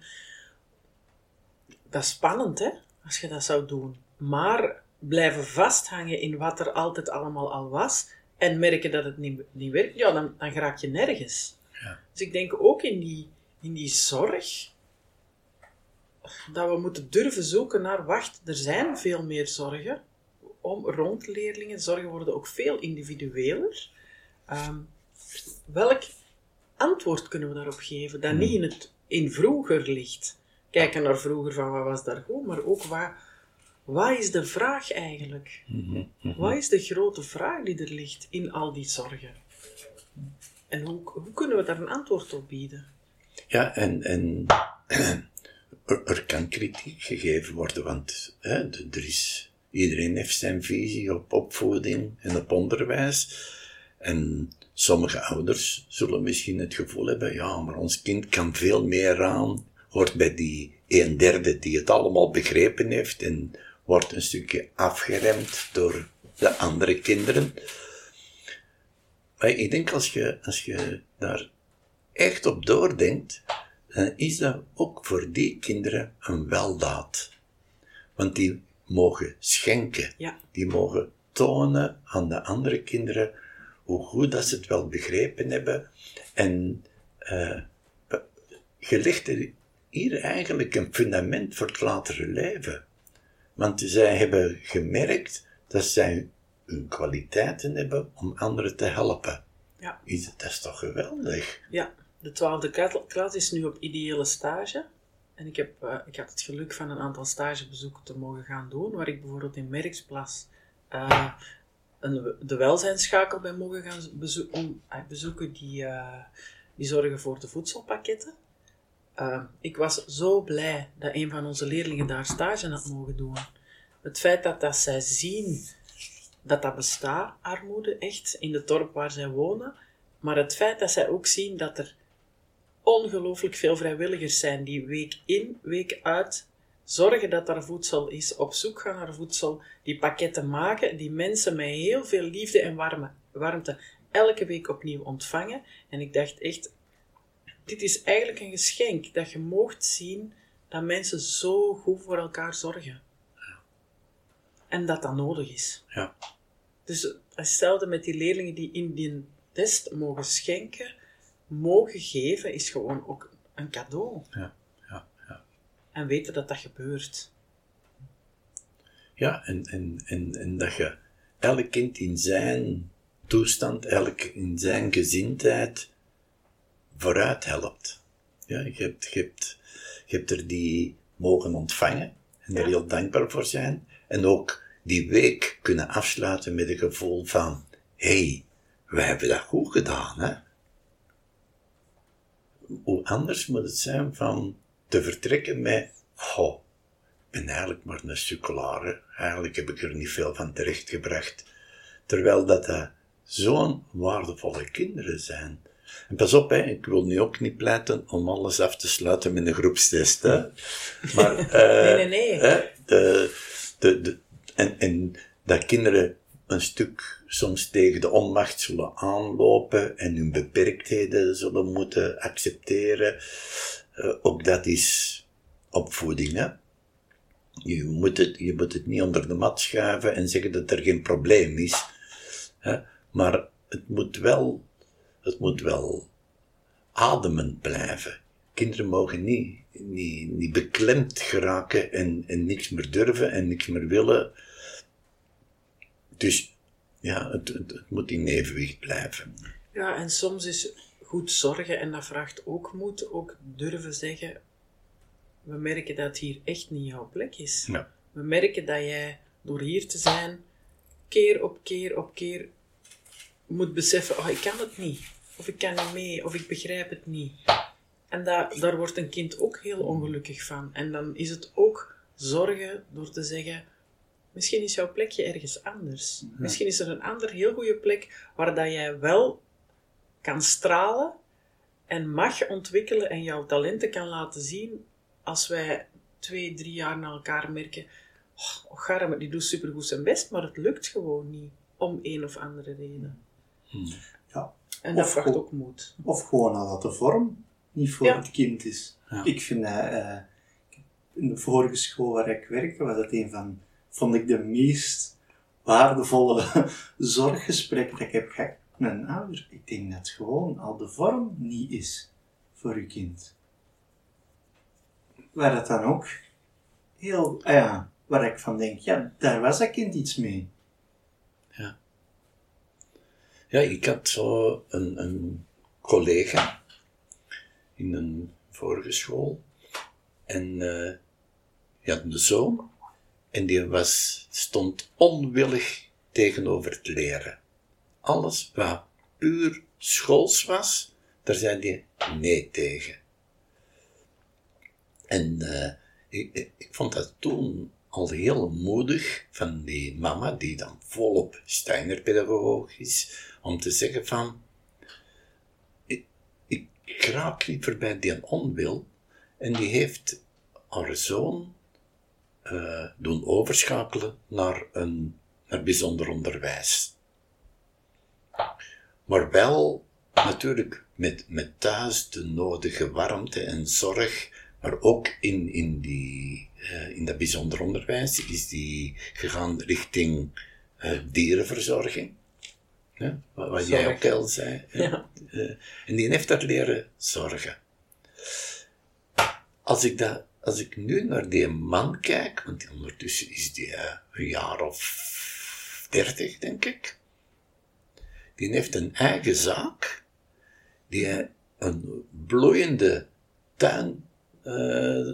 B: dat is spannend, hè, als je dat zou doen. Maar blijven vasthangen in wat er altijd allemaal al was en merken dat het niet, niet werkt, ja, dan, dan raak je nergens. Ja. Dus ik denk ook in die, in die zorg dat we moeten durven zoeken naar, wacht, er zijn veel meer zorgen om, rond leerlingen. Zorgen worden ook veel individueler. Ehm, welk antwoord kunnen we daarop geven dat niet in het in vroeger ligt? kijken naar vroeger van wat was daar goed, maar ook wat, wat is de vraag eigenlijk? Wat is de grote vraag die er ligt in al die zorgen? En hoe, hoe kunnen we daar een antwoord op bieden?
C: Ja, en, en er, kan kritiek gegeven worden, want hè, er is, iedereen heeft zijn visie op opvoeding en op onderwijs. En sommige ouders zullen misschien het gevoel hebben, ja, maar ons kind kan veel meer aan hoort bij die een derde die het allemaal begrepen heeft en wordt een stukje afgeremd door de andere kinderen. Maar ik denk als je, als je daar echt op doordenkt, dan is dat ook voor die kinderen een weldaad. Want die mogen schenken.
B: Ja.
C: Die mogen tonen aan de andere kinderen hoe goed dat ze het wel begrepen hebben. En uh, je legt er hier eigenlijk een fundament voor het latere leven. Want zij hebben gemerkt dat zij hun kwaliteiten hebben om anderen te helpen.
B: Ja.
C: Dat is toch geweldig?
B: Ja, de twaalfde klas is nu op ideële stage. En ik, heb, uh, ik had het geluk van een aantal stagebezoeken te mogen gaan doen, waar ik bijvoorbeeld in Merksplas uh, een, de welzijnsschakel ben mogen gaan bezo om, uh, bezoeken die, die zorgen voor de voedselpakketten. ik was zo blij dat een van onze leerlingen daar stage had mogen doen. Het feit dat, dat zij zien dat dat bestaat, armoede, echt, in het dorp waar zij wonen. Maar het feit dat zij ook zien dat er ongelooflijk veel vrijwilligers zijn die week in, week uit zorgen dat er voedsel is, op zoek gaan naar voedsel, die pakketten maken, die mensen met heel veel liefde en warme, warmte elke week opnieuw ontvangen. En ik dacht echt, dit is eigenlijk een geschenk, dat je moogt zien dat mensen zo goed voor elkaar zorgen. En dat dat nodig is.
C: Ja.
B: Dus hetzelfde met die leerlingen die in die test mogen schenken, mogen geven, is gewoon ook een cadeau.
C: Ja, ja, ja.
B: En weten dat dat gebeurt.
C: Ja, en, en, en, en dat je elk kind in zijn toestand, elk in zijn gezindheid vooruit helpt. Ja, je hebt, je hebt, je hebt er die mogen ontvangen en er heel dankbaar voor zijn. En ook die week kunnen afsluiten met een gevoel van, hé, hey, wij hebben dat goed gedaan, hè? Hoe anders moet het zijn van te vertrekken met, oh, ik ben eigenlijk maar een succulare, eigenlijk heb ik er niet veel van terechtgebracht. Terwijl dat, dat zo'n waardevolle kinderen zijn. En pas op, hè, ik wil nu ook niet pleiten om alles af te sluiten met een groepstest. Hè. Maar, uh,
B: nee, nee, nee.
C: Hè, de, de, de, en, en dat kinderen een stuk soms tegen de onmacht zullen aanlopen en hun beperktheden zullen moeten accepteren. Uh, ook dat is opvoeding, hè. Je moet, het, je moet het niet onder de mat schuiven en zeggen dat er geen probleem is. Hè? Maar het moet wel, het moet wel ademend blijven. Kinderen mogen niet, niet, niet beklemd geraken en, en niks meer durven en niks meer willen. Dus ja, het, het, het, moet in evenwicht blijven.
B: Ja, en soms is goed zorgen, en dat vraagt ook moed, ook durven zeggen, we merken dat hier echt niet jouw plek is.
C: Ja.
B: We merken dat jij, door hier te zijn, keer op keer op keer moet beseffen, oh, ik kan het niet. Of ik kan niet mee, of ik begrijp het niet. En dat, daar wordt een kind ook heel ongelukkig van. En dan is het ook zorgen door te zeggen, Misschien is jouw plekje ergens anders. Misschien is er een ander heel goede plek waar dat jij wel kan stralen en mag ontwikkelen en jouw talenten kan laten zien als wij twee, drie jaar na elkaar merken oh, oh Garme, die doet supergoed zijn best, maar het lukt gewoon niet. Om een of andere reden.
C: Hmm.
A: Ja.
B: En dat vraagt ook moed.
A: Of gewoon al dat de vorm niet voor
B: Ja.
A: het kind is.
C: Ja.
A: Ik vind dat, eh, in de vorige school waar ik werkte, was dat een van, vond ik de meest waardevolle zorggesprekken dat ik heb gehad met een ouder. Ik denk dat gewoon al de vorm niet is voor je kind. Waar dat dan ook heel, ah ja, waar ik van denk, ja, daar was dat kind iets mee.
C: Ja, ik had zo een, een collega in een vorige school. En uh, had een zoon. En die was, stond onwillig tegenover het leren. Alles wat puur schools was, daar zei hij nee tegen. En ik, ik, ik vond dat toen al heel moedig van die mama, die dan volop Steiner-pedagoog is, om te zeggen van, ik, ik raak liever bij die onwil, en die heeft haar zoon uh, doen overschakelen naar een naar bijzonder onderwijs. Maar wel natuurlijk met, met thuis de nodige warmte en zorg, maar ook in, in, die, uh, in dat bijzonder onderwijs is die gegaan richting uh, dierenverzorging. Ja, wat wat jij ook al zei.
B: Ja.
C: Eh, en die heeft dat leren zorgen. Als ik, dat, als ik nu naar die man kijk, want ondertussen is die eh, een jaar of dertig, denk ik. Die heeft een eigen zaak, die een bloeiende tuin, eh,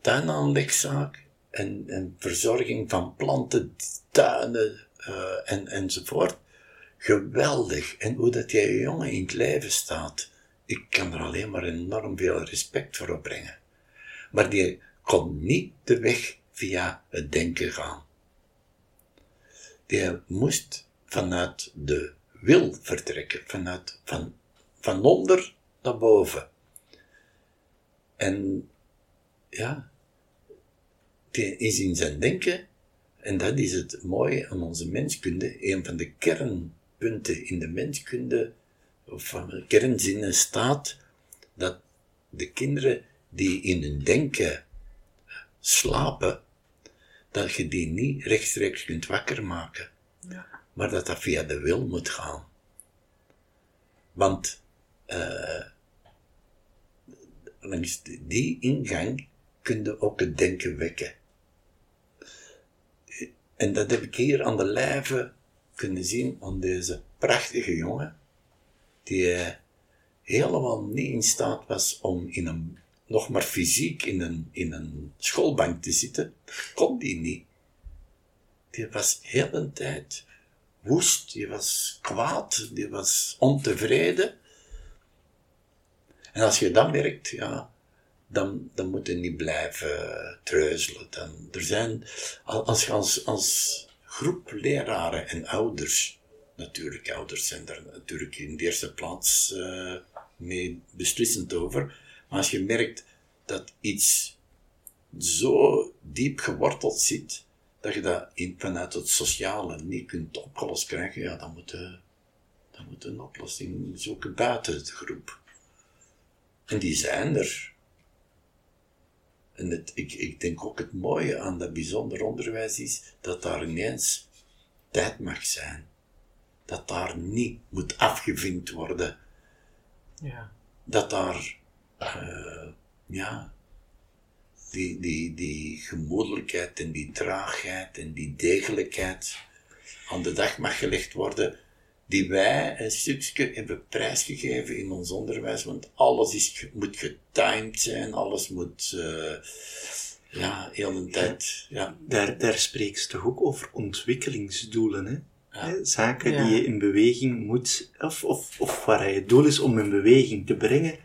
C: tuinaanlegzaak en, en verzorging van planten, tuinen eh, en, enzovoort. Geweldig. En hoe dat jij jongen in het leven staat. Ik kan er alleen maar enorm veel respect voor opbrengen. Maar die kon niet de weg via het denken gaan. Die moest vanuit de wil vertrekken, vanuit, van, van onder naar boven. En ja, die is in zijn denken, en dat is het mooie aan onze menskunde, een van de kernpunten in de menskunde, of van de kernzinnen staat, dat de kinderen die in hun denken slapen, dat je die niet rechtstreeks kunt wakker maken,
B: Ja.
C: maar dat dat via de wil moet gaan. Want eh, langs die ingang kun je ook het denken wekken. En dat heb ik hier aan de lijve kunnen zien aan deze prachtige jongen, die eh, helemaal niet in staat was om in een, nog maar fysiek in een, in een schoolbank te zitten. Kon die niet. Die was heel de tijd woest, die was kwaad, die was ontevreden. En als je dat merkt, ja, dan, dan moet je niet blijven treuzelen. Dan, er zijn, als als, als groep leraren en ouders, natuurlijk, ouders zijn daar natuurlijk in de eerste plaats eh, mee beslissend over, maar als je merkt dat iets zo diep geworteld zit, dat je dat in, vanuit het sociale niet kunt opgelost krijgen, ja, dan moet je, dan moet een oplossing zoeken buiten de groep. En die zijn er. En het, ik, ik denk ook het mooie aan dat bijzonder onderwijs is dat daar ineens tijd mag zijn. Dat daar niet moet afgevinkt worden.
B: Ja.
C: Dat daar, eh, ja, die, die, die gemoedelijkheid en die traagheid en die degelijkheid aan de dag mag gelegd worden, die wij een stukje hebben prijsgegeven in ons onderwijs, want alles is, moet getimed zijn, alles moet, eh, ja, heel de tijd, ja,
A: Daar, daar spreekt ze toch ook over ontwikkelingsdoelen, hè?
C: Ja.
A: Zaken
B: Ja.
A: die je in beweging moet, of, of, of waar je het doel is om in beweging te brengen,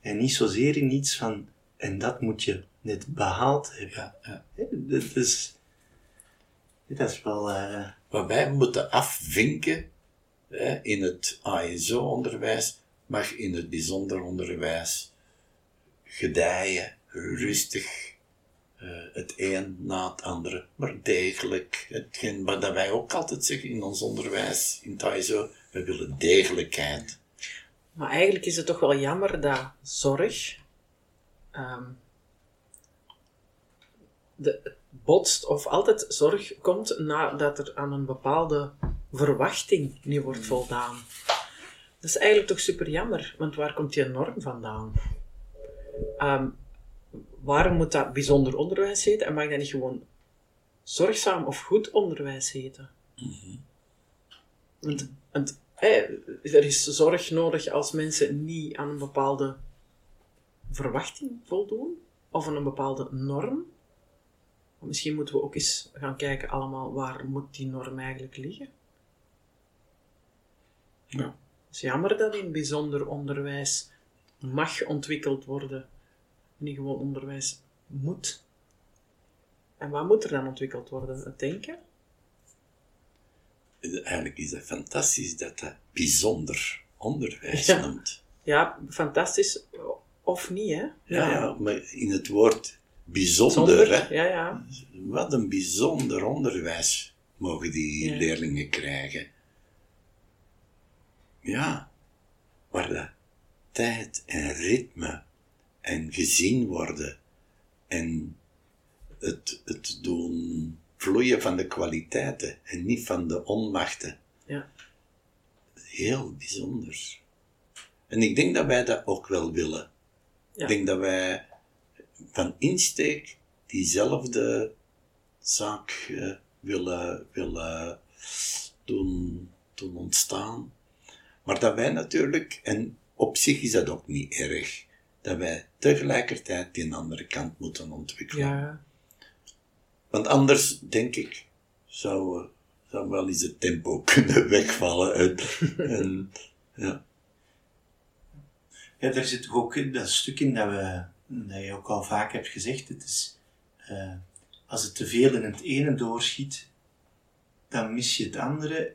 A: en niet zozeer in iets van, en dat moet je net behaald hebben.
C: ja, ja.
A: Dat is, dat is wel, eh,
C: Wat wij moeten afvinken hè, in het ASO-onderwijs, mag in het bijzonder onderwijs gedijen, rustig, eh, het een na het andere, maar degelijk. Hetgeen wat dat wij ook altijd zeggen in ons onderwijs, in het ASO, we willen degelijkheid.
B: Maar eigenlijk is het toch wel jammer dat zorg ehm, de, botst of altijd zorg komt nadat er aan een bepaalde verwachting niet wordt voldaan. Dat is eigenlijk toch super jammer, want waar komt die norm vandaan? Ehm, waarom moet dat bijzonder onderwijs heten en mag dat niet gewoon zorgzaam of goed onderwijs heten? Want, want eh, er is zorg nodig als mensen niet aan een bepaalde verwachting voldoen, of aan een bepaalde norm. Misschien moeten we ook eens gaan kijken allemaal, waar moet die norm eigenlijk liggen?
C: Ja.
B: Het is jammer dat in bijzonder onderwijs mag ontwikkeld worden, niet gewoon onderwijs moet. En wat moet er dan ontwikkeld worden? Het denken?
C: Eigenlijk is het fantastisch dat dat bijzonder onderwijs
B: Ja.
C: noemt.
B: Ja, fantastisch. Of niet, hè?
C: Ja, ja, maar in het woord bijzonder,
B: Zonder,
C: hè,
B: ja, ja.
C: Wat een bijzonder onderwijs mogen die leerlingen krijgen. Ja, waar de tijd en ritme en gezien worden en het, het doen vloeien van de kwaliteiten en niet van de onmachten.
B: Ja.
C: heel bijzonder. En ik denk dat wij dat ook wel willen.
B: Ja.
C: Ik denk dat wij van insteek diezelfde zaak eh, willen, willen doen, doen ontstaan. Maar dat wij natuurlijk, en op zich is dat ook niet erg, dat wij tegelijkertijd die andere kant moeten ontwikkelen.
B: Ja,
C: Want anders, denk ik, zou, eh, zou wel eens het tempo kunnen wegvallen. En, en, ja.
A: Ja, er zit toch ook dat stuk in dat, we, dat je ook al vaak hebt gezegd. Het is, eh, als het te veel in het ene doorschiet, dan mis je het andere.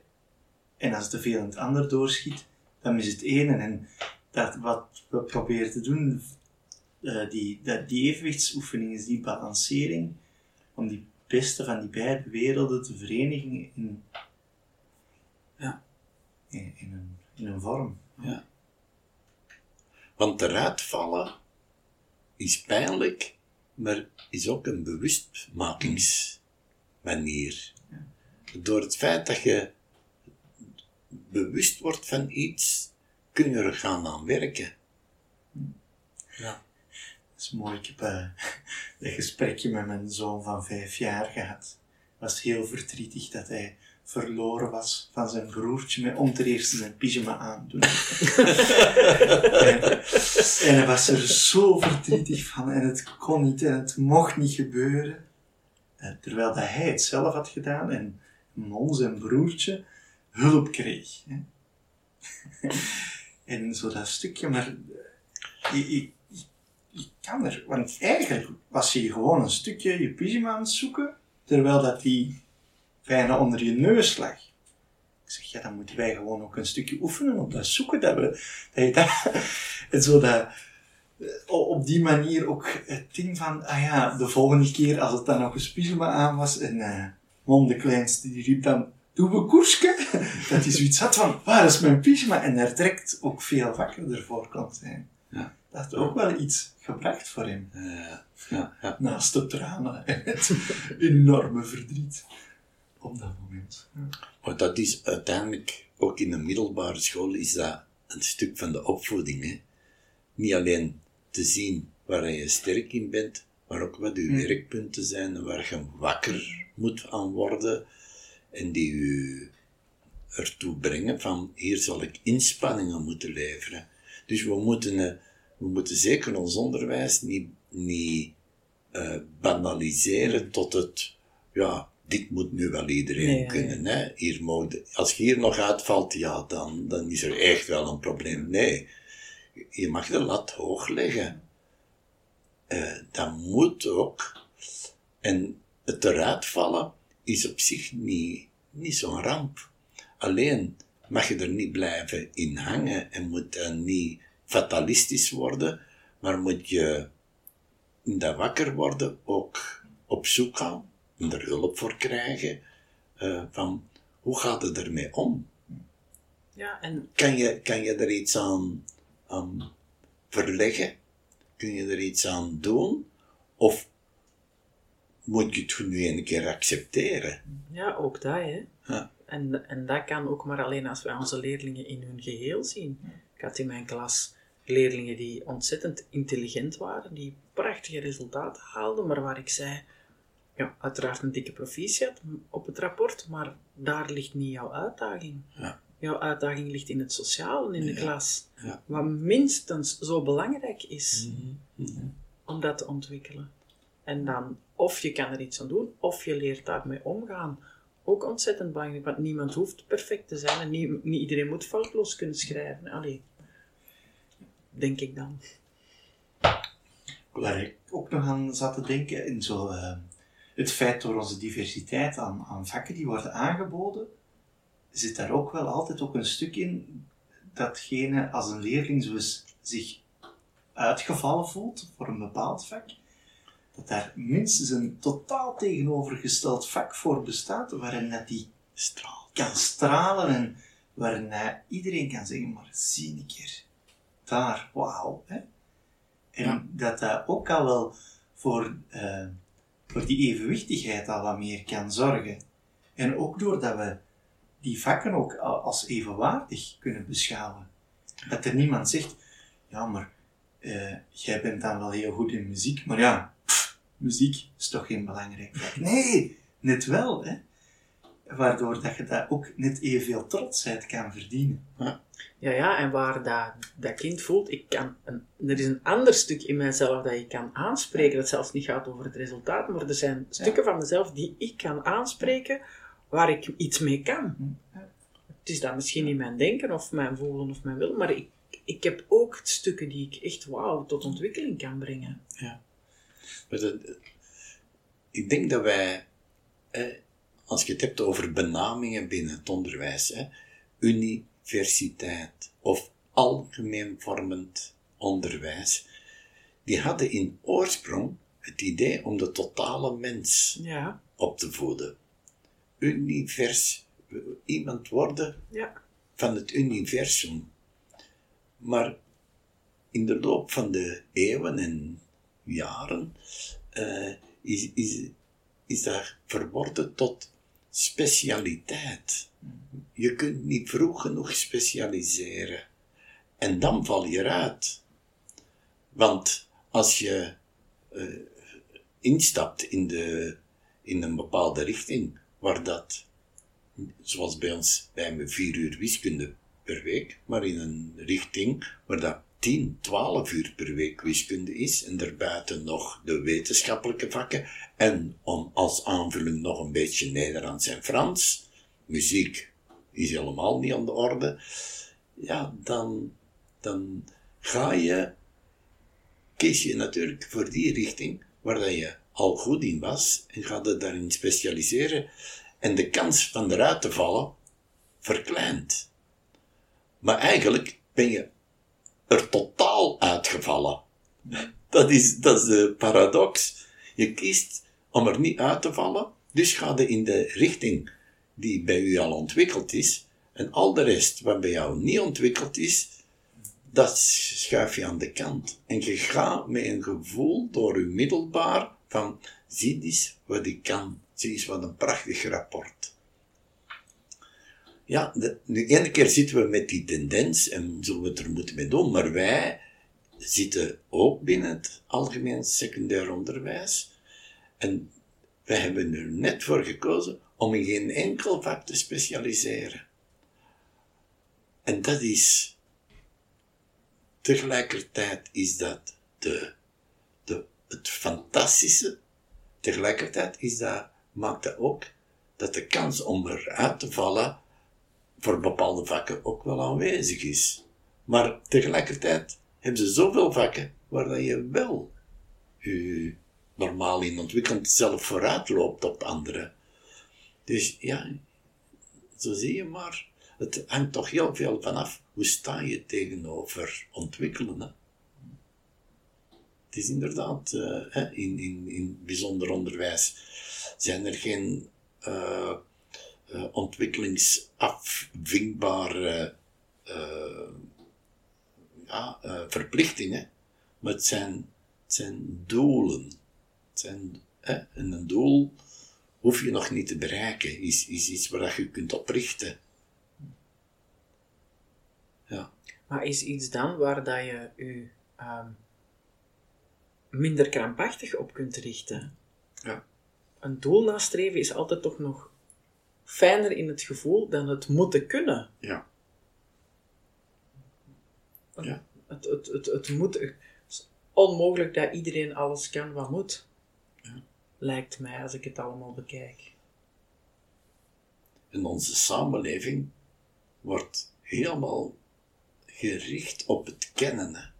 A: En als het te veel in het andere doorschiet, dan mis je het ene. En dat wat we proberen te doen, eh, die, dat, die evenwichtsoefening is die balancering, om die beste van die beide werelden te verenigen in,
B: Ja.
A: in, in, een, in een vorm.
C: Ja. Want eruit vallen is pijnlijk, maar is ook een bewustmakingsmanier. Door het feit dat je bewust wordt van iets, kun je er gaan aan werken.
B: ja.
A: Mooi. Ik heb eh, een gesprekje met mijn zoon van vijf jaar gehad. Was heel verdrietig dat hij verloren was van zijn broertje met om ten eerste zijn pyjama aan te doen. en, en hij was er zo verdrietig van en het kon niet en het mocht niet gebeuren. Eh, terwijl dat hij het zelf had gedaan en Mon, zijn broertje, hulp kreeg. En zo dat stukje, maar eh, ik, ik kan er, want eigenlijk was je gewoon een stukje je pyjama aan het zoeken, terwijl dat die bijna onder je neus lag. Ik zeg, ja, dan moeten wij gewoon ook een stukje oefenen op dat zoeken, dat dat en zo dat, eh, op die manier ook het ding van, ah ja, de volgende keer als het dan nog eens pyjama aan was en eh Mon de kleinste, die riep dan, doe we koerske? Dat hij zoiets had van, waar is mijn pyjama? En er direct ook veel wakkerder voor kon zijn.
C: Ja.
A: Dat had ook wel iets gebracht voor hem.
C: Ja, ja.
A: Naast de tranen en het enorme verdriet op dat moment. Ja.
C: Maar dat is uiteindelijk, ook in de middelbare school, is dat een stuk van de opvoeding. Hè? Niet alleen te zien waar je sterk in bent, maar ook wat je
A: Hmm.
C: werkpunten zijn en waar je wakker moet aan worden. En die je ertoe brengen van, hier zal ik inspanningen moeten leveren. Dus we moeten, eh, we moeten zeker ons onderwijs niet, niet eh, banaliseren tot het, ja, dit moet nu wel iedereen
B: Nee,
C: kunnen. Hè? Hier mode, als je hier nog uitvalt, ja, dan, dan is er echt wel een probleem. Nee, je mag de lat hoog leggen. Eh, dat moet ook. En het eruit vallen is op zich niet, niet zo'n ramp. Alleen mag je er niet blijven in hangen en moet dan niet fatalistisch worden, maar moet je in dat wakker worden ook op zoek gaan en er hulp voor krijgen eh, van hoe gaat het ermee om?
B: ja, en
C: Kan je, kan je er iets aan, aan verleggen? Kun je er iets aan doen? Of moet je het nu een keer accepteren?
B: ja, ook dat, hè.
C: Ja.
B: En, en dat kan ook maar alleen als wij onze leerlingen in hun geheel zien. Ik had in mijn klas leerlingen die ontzettend intelligent waren, die prachtige resultaten haalden, maar waar ik zei, ja, uiteraard een dikke proficiat op het rapport, maar daar ligt niet jouw uitdaging.
C: Ja.
B: Jouw uitdaging ligt in het sociale in de
C: Ja.
B: klas,
C: Ja.
B: wat minstens zo belangrijk is
C: Mhm.
B: om dat te ontwikkelen. En dan, of je kan er iets aan doen, of je leert daarmee omgaan. Ook ontzettend belangrijk, want niemand hoeft perfect te zijn en niet, niet iedereen moet foutloos kunnen schrijven. Allee, denk ik dan.
A: Waar ik ook nog aan zat te denken, in zo, eh, het feit door onze diversiteit aan, aan vakken die worden aangeboden, zit daar ook wel altijd ook een stuk in datgene als een leerling zo zich uitgevallen voelt voor een bepaald vak, dat daar minstens een totaal tegenovergesteld vak voor bestaat, waarin dat die
C: Straal.
A: kan stralen en waarin iedereen kan zeggen, maar zie een keer, daar, wauw. Hè? En
C: Ja.
A: dat dat ook al wel voor, eh, voor die evenwichtigheid al wat meer kan zorgen. En ook doordat we die vakken ook als evenwaardig kunnen beschouwen. Dat er niemand zegt, ja, maar eh, jij bent dan wel heel goed in muziek, maar ja, pff, muziek is toch geen belangrijk vak. Nee, net wel, hè. Waardoor dat je daar ook net evenveel trotsheid kan verdienen.
B: Ja, ja, en waar dat, dat kind voelt, ik kan een, er is een ander stuk in mijzelf dat ik kan aanspreken, dat zelfs niet gaat over het resultaat, maar er zijn stukken van mezelf die ik kan aanspreken, waar ik iets mee kan.
A: Ja.
B: Het is dan misschien niet mijn denken of mijn voelen of mijn willen, maar ik, ik heb ook stukken die ik echt, wauw, tot ontwikkeling kan brengen.
C: Maar dat- ik denk dat wij, eh, als je het hebt over benamingen binnen het onderwijs, hè, universiteit of algemeen vormend onderwijs, die hadden in oorsprong het idee om de totale mens
B: Ja,
C: op te voeden. Univers, iemand worden
B: ja,
C: van het universum. Maar in de loop van de eeuwen en jaren eh, is, is, is dat verworden tot specialiteit. Je kunt niet vroeg genoeg specialiseren. En dan val je eruit. Want als je eh, instapt in, de, in een bepaalde richting, waar dat zoals bij ons, wij hebben vier uur wiskunde per week, maar in een richting waar dat 10, 12 uur per week wiskunde is, en daarbuiten nog de wetenschappelijke vakken, en om als aanvulling nog een beetje Nederlands en Frans, muziek is helemaal niet aan de orde, ja, dan, dan ga je, kies je natuurlijk voor die richting waar je al goed in was, en ga je daarin specialiseren, en de kans van eruit te vallen verkleint. Maar eigenlijk ben je er totaal uitgevallen. Dat is, dat is de paradox. Je kiest om er niet uit te vallen, dus ga je in de richting die bij u al ontwikkeld is, en al de rest wat bij jou niet ontwikkeld is, dat schuif je aan de kant. En je gaat met een gevoel door je middelbaar van, zie eens wat ik kan. Zie eens wat een prachtig rapport. Ja, de ene keer zitten we met die tendens en zullen we het er moeten mee doen, maar wij zitten ook binnen het algemeen secundair onderwijs. En wij hebben er net voor gekozen om in geen enkel vak te specialiseren. En dat is, tegelijkertijd is dat de, de, het fantastische, tegelijkertijd is dat, maakt dat ook dat de kans om eruit te vallen voor bepaalde vakken ook wel aanwezig is. Maar tegelijkertijd hebben ze zoveel vakken waar je wel je normaal in ontwikkeld zelf vooruit loopt op anderen. Dus ja, zo zie je maar. Het hangt toch heel veel vanaf hoe sta je tegenover ontwikkelen. Hè? Het is inderdaad, eh, in, in, in bijzonder onderwijs zijn er geen ontwikkelingsafdwingbare eh, ja, verplichtingen, maar het zijn, zijn doelen. Het zijn, en een doel hoef je nog niet te bereiken, is, is iets waar je kunt op richten. Ja.
B: Maar is iets dan waar dat je je ehm, minder krampachtig op kunt richten?
C: Ja.
B: Een doel nastreven is altijd toch nog fijner in het gevoel dan het moeten kunnen.
C: Ja. Ja.
B: Het, het, het, het moet. Het is onmogelijk dat iedereen alles kan wat moet. Lijkt mij als ik het allemaal bekijk.
C: En onze samenleving wordt helemaal gericht op het kennen.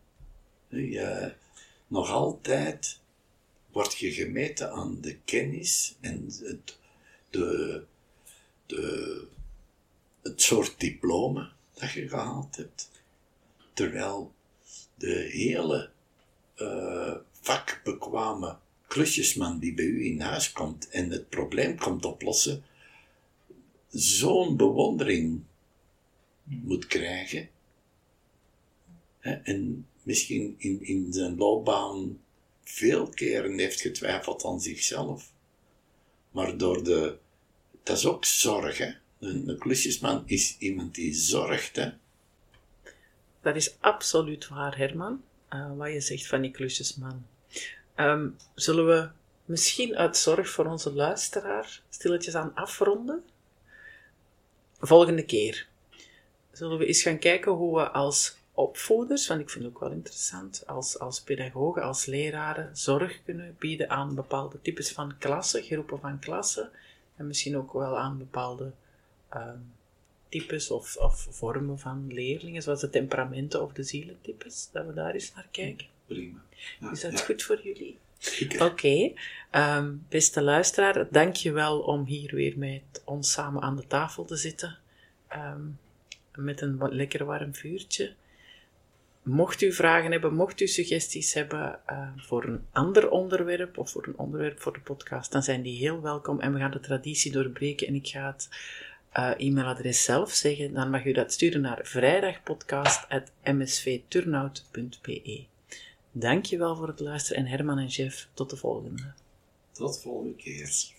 C: nog altijd word je gemeten aan de kennis en het, de, de, het soort diploma dat je gehaald hebt. Terwijl de hele eh, vakbekwame klusjesman die bij u in huis komt en het probleem komt oplossen, zo'n bewondering moet krijgen. En misschien in, in zijn loopbaan veel keren heeft getwijfeld aan zichzelf. Maar door de, dat is ook zorg, hè. Een, klusjesman is iemand die zorgt.
B: Dat is absoluut waar, Herman, uh, wat je zegt van die klusjesman. Um, zullen we misschien uit zorg voor onze luisteraar stilletjes aan afronden? Volgende keer zullen we eens gaan kijken hoe we als opvoeders, want ik vind het ook wel interessant, als, als pedagogen, als leraren, zorg kunnen bieden aan bepaalde types van klassen, groepen van klassen, en misschien ook wel aan bepaalde uh, types of, of vormen van leerlingen, zoals de temperamenten of de zielentypes, dat we daar eens naar kijken.
C: Prima.
B: Ja, Is dat ja. goed voor jullie?
C: Oké,
B: okay. um, beste luisteraar, dank je wel om hier weer met ons samen aan de tafel te zitten. Um, met een lekker warm vuurtje. Mocht u vragen hebben, mocht u suggesties hebben uh, voor een ander onderwerp of voor een onderwerp voor de podcast, dan zijn die heel welkom en we gaan de traditie doorbreken en ik ga het uh, e-mailadres zelf zeggen. Dan mag u dat sturen naar vrijdagpodcast.msvturnout.be. Dankjewel voor het luisteren en Herman en Jeff, tot de volgende.
C: Tot volgende keer.